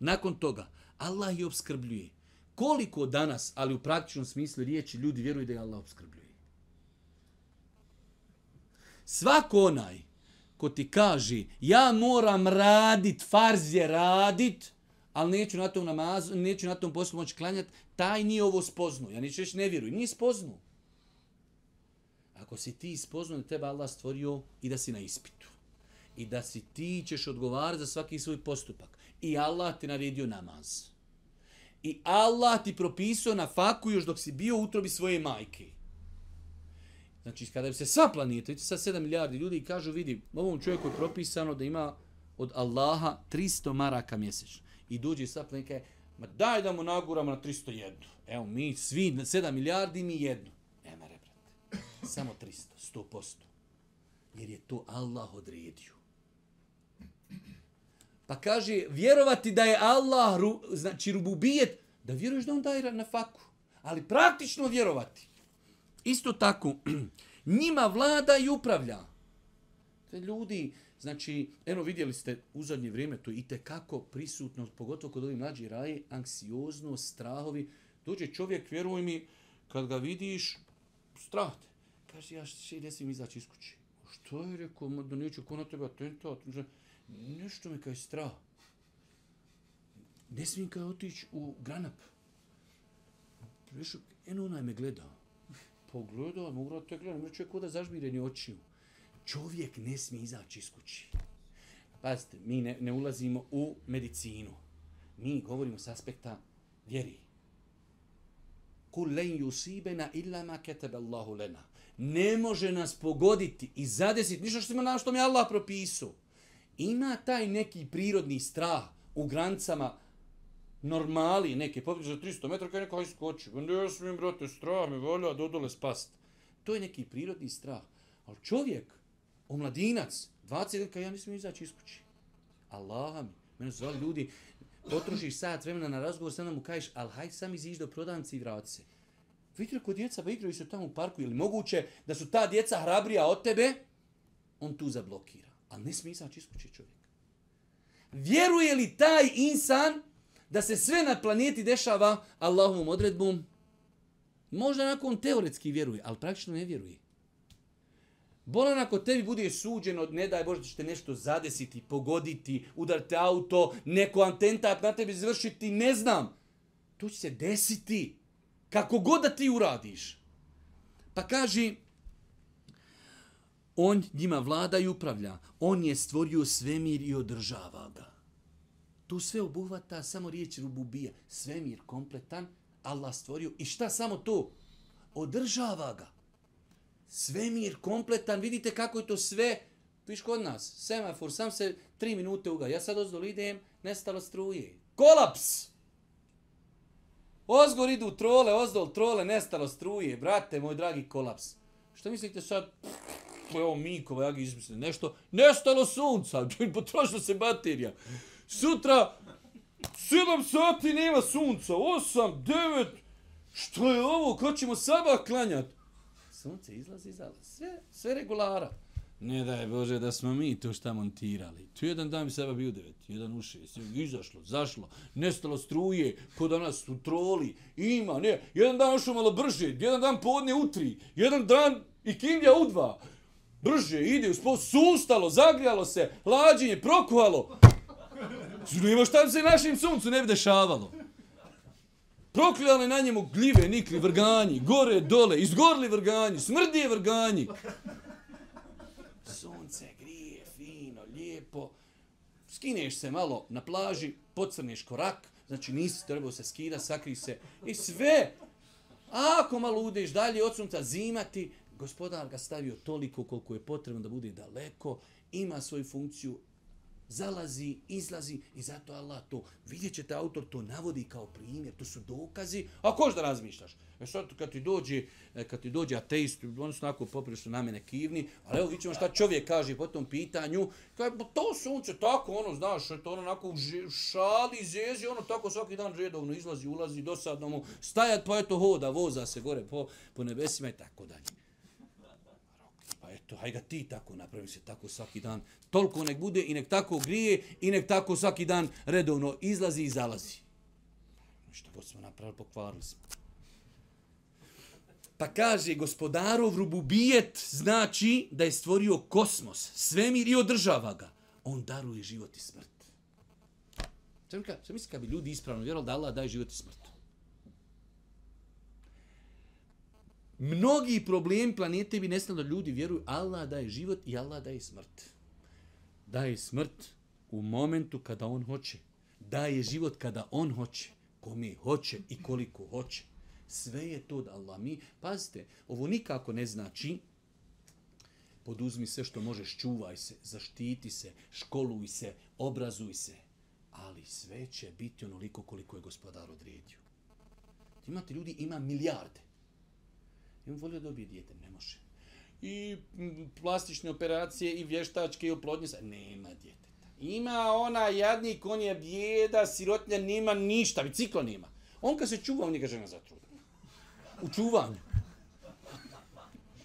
Nakon toga, Allah je obskrbljuje. Koliko danas, ali u praktičnom smislu riječi, ljudi vjeruju da je Allah obskrbljuje. Svako onaj ko ti kaže ja moram radit, farz je radit, ali neću na tom namazu, neću na tom poslu moći klanjati, taj nije ovo spoznu. Ja neću reći ne vjeruj, nije spoznu. Ako si ti spoznu, da tebe Allah stvorio i da si na ispitu. I da si ti ćeš odgovarati za svaki svoj postupak. I Allah ti naredio namaz. I Allah ti propisao na faku još dok si bio u utrobi svoje majke. Znači, kada bi se sva planeta, vidite sad 7 milijardi ljudi i kažu, vidi, ovom čovjeku je propisano da ima od Allaha 300 maraka mjesečno. I dođe i kaže, ma daj da mu naguramo na 301. Evo, mi svi, 7 milijardi, mi jedno. E, mere, brate. Samo 300, 100%. Jer je to Allah odredio. Pa kaže, vjerovati da je Allah, ru, znači rububijet, da vjeruješ da on daje na faku. Ali praktično vjerovati. Isto tako, njima vlada i upravlja. Te ljudi, znači, eno vidjeli ste u zadnje vrijeme, to i te kako prisutno, pogotovo kod ovih mlađi raje, anksioznost, strahovi. Dođe čovjek, vjeruj mi, kad ga vidiš, strah te. Kaže, ja še ne smijem izaći iz kuće. Što je rekao, da neću ko na tebe atentat. Nešto me kaj strah. Ne smijem kaj otići u granap. Prešao, eno onaj me gledao. Pogledao, mogu da te gledam, ne čovjek da zažmireni očiju. Čovjek ne smije izaći iz kući. Pazite, mi ne, ne ulazimo u medicinu. Mi govorimo s aspekta vjeri. Kul len yusibena illa ma kataba Allahu lana. Ne može nas pogoditi i zadesiti ništa što ima na što mi Allah propisao. Ima taj neki prirodni strah u granicama normali neke, popriče 300 metara, kada neko iskoči. Ne smijem, brate, strah mi volja, dodole spast. To je neki prirodni strah. Ali čovjek, omladinac, 20 godina, ja nisam izaći iz kući. Allah mi, mene su zvali ljudi, potrošiš sat vremena na razgovor, sada mu kažeš, ali hajde sam iziš do prodavnice i vrati se. Vidite kod djeca ba igraju se tamo u parku, ili moguće da su ta djeca hrabrija od tebe, on tu zablokira. Ali ne smije izaći iz kući čovjek. Vjeruje li taj insan da se sve na planeti dešava Allahovom odredbom? Možda nakon teoretski vjeruje, ali praktično ne vjeruje. Bolan ako tebi bude suđeno, ne daj Bože da će te nešto zadesiti, pogoditi, udarte auto, neko antentat na tebi izvršiti, ne znam. To će se desiti. Kako god da ti uradiš. Pa kaži, on njima vlada i upravlja. On je stvorio svemir i održava ga. Tu sve obuhvata samo riječ rububija. Svemir kompletan, Allah stvorio. I šta samo to? Održava ga. Svemir kompletan, vidite kako je to sve. Viš kod nas, semafor, sam se tri minute uga. Ja sad ozdol idem, nestalo struje. Kolaps! Ozgor idu trole, ozdol trole, nestalo struje. Brate, moj dragi kolaps. Što mislite sad? Evo Mikova, ja ga izmislim nešto. Nestalo sunca, potrošila se baterija sutra 7 sati nema sunca, 8, 9, što je ovo, ko ćemo sabah klanjati? Sunce izlazi, izlazi, sve, sve regulara. Ne daj Bože da smo mi to šta montirali. Tu jedan dan mi seba bio devet, jedan u šest, izašlo, zašlo, nestalo struje, ko danas u troli, ima, ne, jedan dan ušao malo brže, jedan dan podne u tri, jedan dan i kindja u dva, brže, ide, sustalo, zagrijalo se, lađenje, prokuhalo, Nema šta se našim suncu ne bi dešavalo. Proklijali na njemu gljive, nikli, vrganji, gore, dole, izgorli vrganji, smrdi vrganji. Sunce grije, fino, lijepo. Skineš se malo na plaži, pocrneš korak, znači nisi trebao se skida, sakri se i sve. A ako malo udeš dalje od sunca zimati, gospodar ga stavio toliko koliko je potrebno da bude daleko, ima svoju funkciju, zalazi, izlazi i zato Allah to, vidjet ćete autor to navodi kao primjer, to su dokazi, a ko da razmišljaš? E sad kad ti dođe, e, kad ti dođe ateist, oni su onako poprišno na mene kivni, ali evo vidimo šta čovjek kaže po tom pitanju, kaže, pa to sunce tako, ono, znaš, to ono onako šali, zezi, ono tako svaki dan redovno izlazi, ulazi, dosadno mu stajat, pa eto hoda, voza se gore po, po nebesima i tako dalje to haj ga ti tako napravi se tako svaki dan. Toliko nek bude i nek tako grije i nek tako svaki dan redovno izlazi i zalazi. Što god smo napravili, pokvarili smo. Pa kaže, gospodarov rububijet znači da je stvorio kosmos, svemir i održava ga. On daruje život i smrt. Sam, ka, sam misli kad bi ljudi ispravno vjerovali da Allah daje život i smrt. Mnogi problemi planete bi nestali da ljudi vjeruju Allah daje život i Allah daje smrt. Daje smrt u momentu kada on hoće. Daje život kada on hoće. Kome hoće i koliko hoće. Sve je to da Allah mi... Pazite, ovo nikako ne znači poduzmi sve što možeš, čuvaj se, zaštiti se, školuj se, obrazuj se. Ali sve će biti onoliko koliko je gospodar odredio. Imate ljudi, ima milijarde. I on volio dobije dijete, ne može. I plastične operacije, i vještačke, i oplodnje, nema djeteta. Ima ona jadnik, on je bijeda, sirotnja, nema ništa, bicikla nema. On kad se čuva, on njega žena zatrudna. U čuvanju.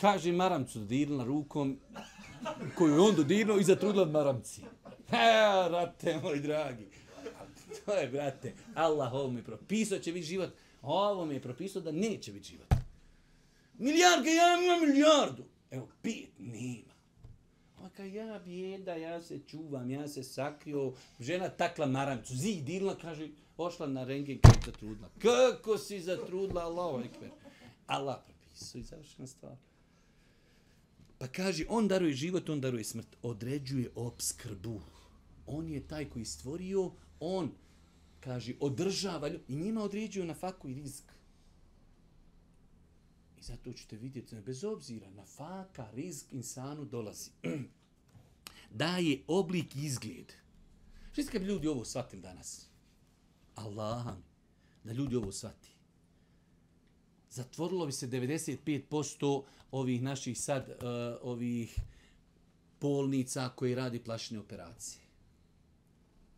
Kaže maramcu dodirila rukom, koju je on dodirnuo i zatrudila maramci. Ha, e, rate moj dragi. To je, brate, Allah ovo mi je propisao će biti život. Ovo mi je propisao da neće biti život. Milijardka, ja imam milijardu. Evo, pet, nema. A kad ja bijeda, ja se čuvam, ja se sakrio, žena takla maramcu, zid dirla, kaže, ošla na rengen, kako je zatrudila. Kako si zatrudila, Allah, ekber. Allah propisao i završena stvar. Pa kaže, on daruje život, on daruje smrt. Određuje obskrbu. On je taj koji stvorio, on, kaže, održava lju- i njima određuje na faku i rizik. I zato ćete vidjeti, bez obzira na faka, rizik insanu dolazi. Daje oblik i izgled. Što kad bi ljudi ovo shvatili danas? Allah, da ljudi ovo shvati. Zatvorilo bi se 95% ovih naših sad, uh, ovih bolnica koji radi plašne operacije.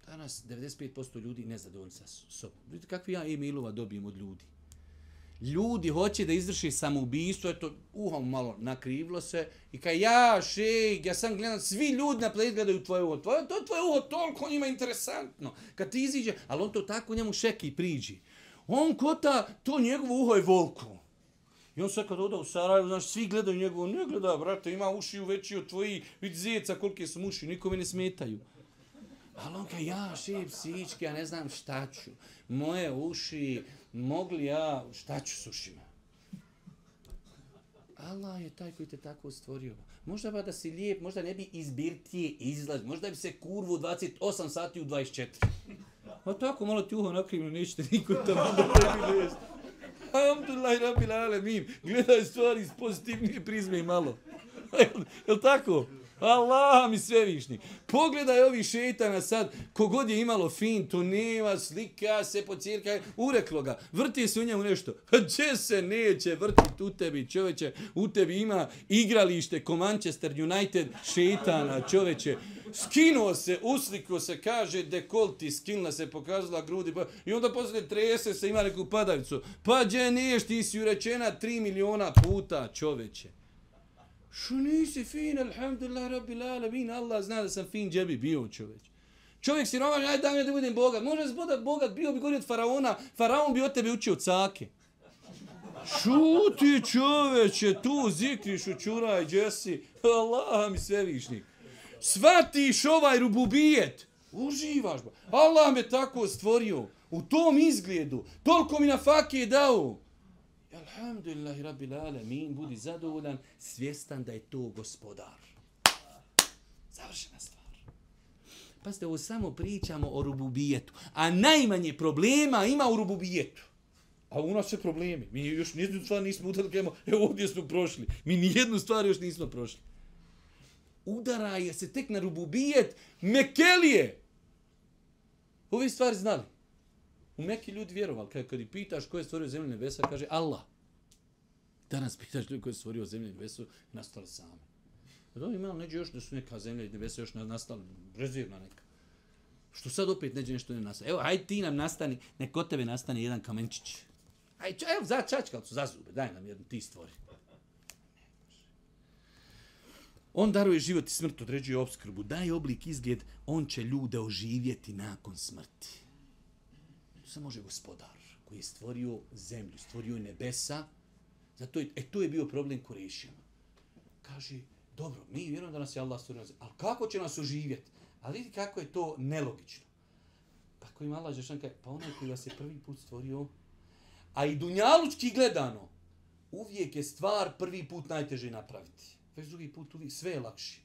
Danas 95% ljudi nezadovoljni sa sobom. Vidite kakvi ja e-mailova dobijem od ljudi. Ljudi hoće da izvrši samoubistvo, eto, uhom malo nakrivlo se i kaj ja, šejk, ja sam gledam, svi ljudi na planet gledaju tvoje uho. Tvoje, to tvoje uho toliko njima interesantno. Kad ti iziđe, ali on to tako njemu šeki priđi. On kota, to njegovo uho je volko. I on sad kad oda u Sarajevo, znaš, svi gledaju njegovo, ne gleda, brate, ima ušiju veći od tvoji, vidi zeca kolike su uši, nikome ne smetaju. Ali on kaže, ja, šip, psički, ja ne znam šta ću. Moje uši, mogli ja, šta ću s ušima? Allah je taj koji te tako stvorio. Možda ba da si lijep, možda ne bi izbirtije izlaz, možda bi se kurvu 28 sati u 24. A tako malo ti uho nakrivno, nećete niko tamo da tebi lest. Alhamdulillah, rabbil alamin. Gledaj stvari iz pozitivnije prizme i malo. Jel, jel tako? Allah mi svevišnji. Pogledaj ovi šetana sad, kogod je imalo fin, to nema, slika se po cirka, ureklo ga, vrti se u njemu nešto. Če se neće vrtiti u tebi, čoveče, u tebi ima igralište ko Manchester United, šetana, čoveče. Skinuo se, usliko se, kaže dekolti, skinula se, pokazala grudi, pa, i onda poslije trese se, ima neku padavicu. Pa gdje neš, ti si urečena 3 miliona puta, čoveče. Što nisi fin, alhamdulillah, rabbil alamin, Allah zna da sam fin džebi bio čovjek. Čovjek si roman, ajde daj da budem bogat. Može bogat, bogat, bio bi gori od faraona, faraon bi od tebe učio cake. Šuti čoveče, tu zikriš u čuraj, džesi, Allah mi svevišnji. Svatiš ovaj rububijet, uživaš ba. Allah me tako stvorio, u tom izgledu, toliko mi na fakije dao. Alhamdulillahi rabbil alamin, budi zadovoljan, svjestan da je to gospodar. Završena stvar. Pazite, ovo samo pričamo o rububijetu. A najmanje problema ima u rububijetu. A u nas sve problemi. Mi još nijednu stvar nismo udarili, evo ovdje smo prošli. Mi nijednu stvar još nismo prošli. Udara je se tek na rububijet Mekelije. Ove stvari znali. U Mekki ljudi vjerovali. Kad, kad ih pitaš ko je stvorio zemlju nebesa, kaže Allah. Danas pitaš ljudi ko je stvorio zemlju i nebesu, nastale same. A da ima neđe još da su neka zemlja i nebesa još nastala, rezervna neka. Što sad opet neđe nešto ne nastane. Evo, aj ti nam nastani, nek kod tebe nastane jedan kamenčić. Aj, ča, evo, za čačkalcu, za zube, daj nam jednu, ti stvori. On daruje život i smrt, određuje obskrbu, daje oblik izgled, on će ljude oživjeti nakon smrti. To se može gospodar koji je stvorio zemlju, stvorio nebesa, zato je, e, to je bio problem Kurešijama. Kaže, dobro, mi vjerujemo da nas je Allah stvorio ali kako će nas oživjeti? Ali vidi kako je to nelogično. Pa koji mala Allah Žešan kaže, pa onaj koji vas je prvi put stvorio, a i dunjalučki gledano, uvijek je stvar prvi put najteže napraviti. Već drugi put uvijek sve je lakši.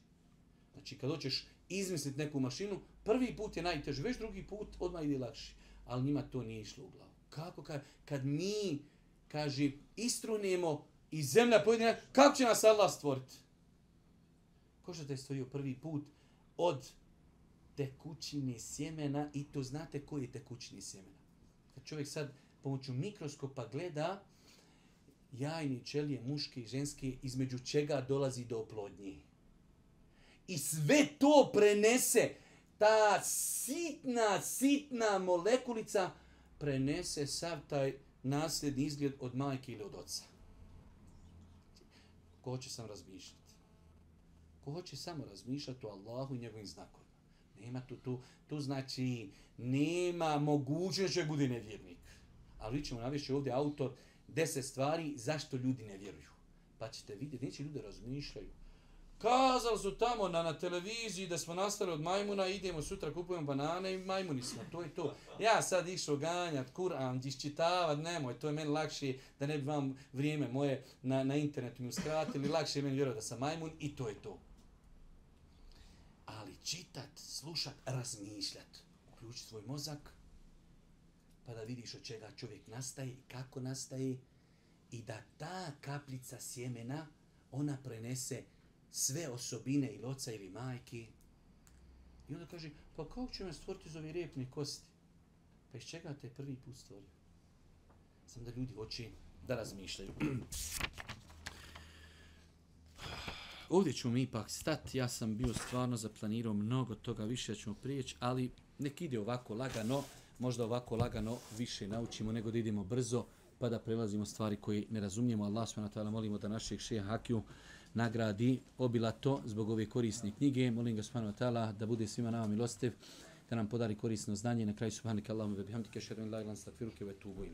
Znači kad hoćeš izmisliti neku mašinu, prvi put je najteže, već drugi put odmah ide lakši. Ali njima to nije išlo u glavu. Kako kad, kad mi, kaže, istrunemo i zemlja pojedina, kako će nas Allah stvoriti? Ko što te je stvorio prvi put od tekućine sjemena i to znate koji je tekućine sjemena. Kad čovjek sad pomoću mikroskopa gleda jajni ćelije muške i ženske između čega dolazi do oplodnje. I sve to prenese, ta sitna, sitna molekulica prenese sav taj nasljedni izgled od majke ili od oca. Ko hoće sam razmišljati? Ko hoće samo razmišljati o Allahu i njegovim znakovima? Nema tu, tu, tu znači, nema mogućnost da bude nevjernik. Ali vi ćemo navješći ovdje autor deset stvari zašto ljudi ne vjeruju. Pa ćete vidjeti, neće ljudi razmišljaju. Kazali su tamo na, na televiziji da smo nastali od majmuna, idemo sutra kupujemo banane i majmuni smo, to je to. Ja sad išao ganjat, Kur'an, iščitavat, nemoj, to je meni lakše da ne bi vam vrijeme moje na, na internetu mi uskratili, lakše je meni vjerovati da sam majmun i to je to. Ali čitat, slušat, razmišljat, uključi svoj mozak, pa da vidiš od čega čovjek nastaje i kako nastaje i da ta kaplica sjemena, ona prenese sve osobine ili oca ili majke. I onda kaže, pa kako će me stvoriti iz ove repne kosti? Pa iz čega te prvi put stvorio? Sam da ljudi hoće da razmišljaju. Ovdje ćemo mi ipak stati. Ja sam bio stvarno zaplanirao mnogo toga, više ćemo prijeći, ali nek ide ovako lagano, možda ovako lagano više naučimo nego da idemo brzo, pa da prelazimo stvari koje ne razumijemo. Allah s.w.t. molimo da našeg šeha Hakiju nagradi obilato zbog ove korisne knjige. Molim ga subhanahu wa ta'ala da bude svima nama milostiv, da nam podari korisno znanje. Na kraju subhanika Allahumma wa bihamdika ashhadu an la ilaha illa anta astaghfiruka wa atubu.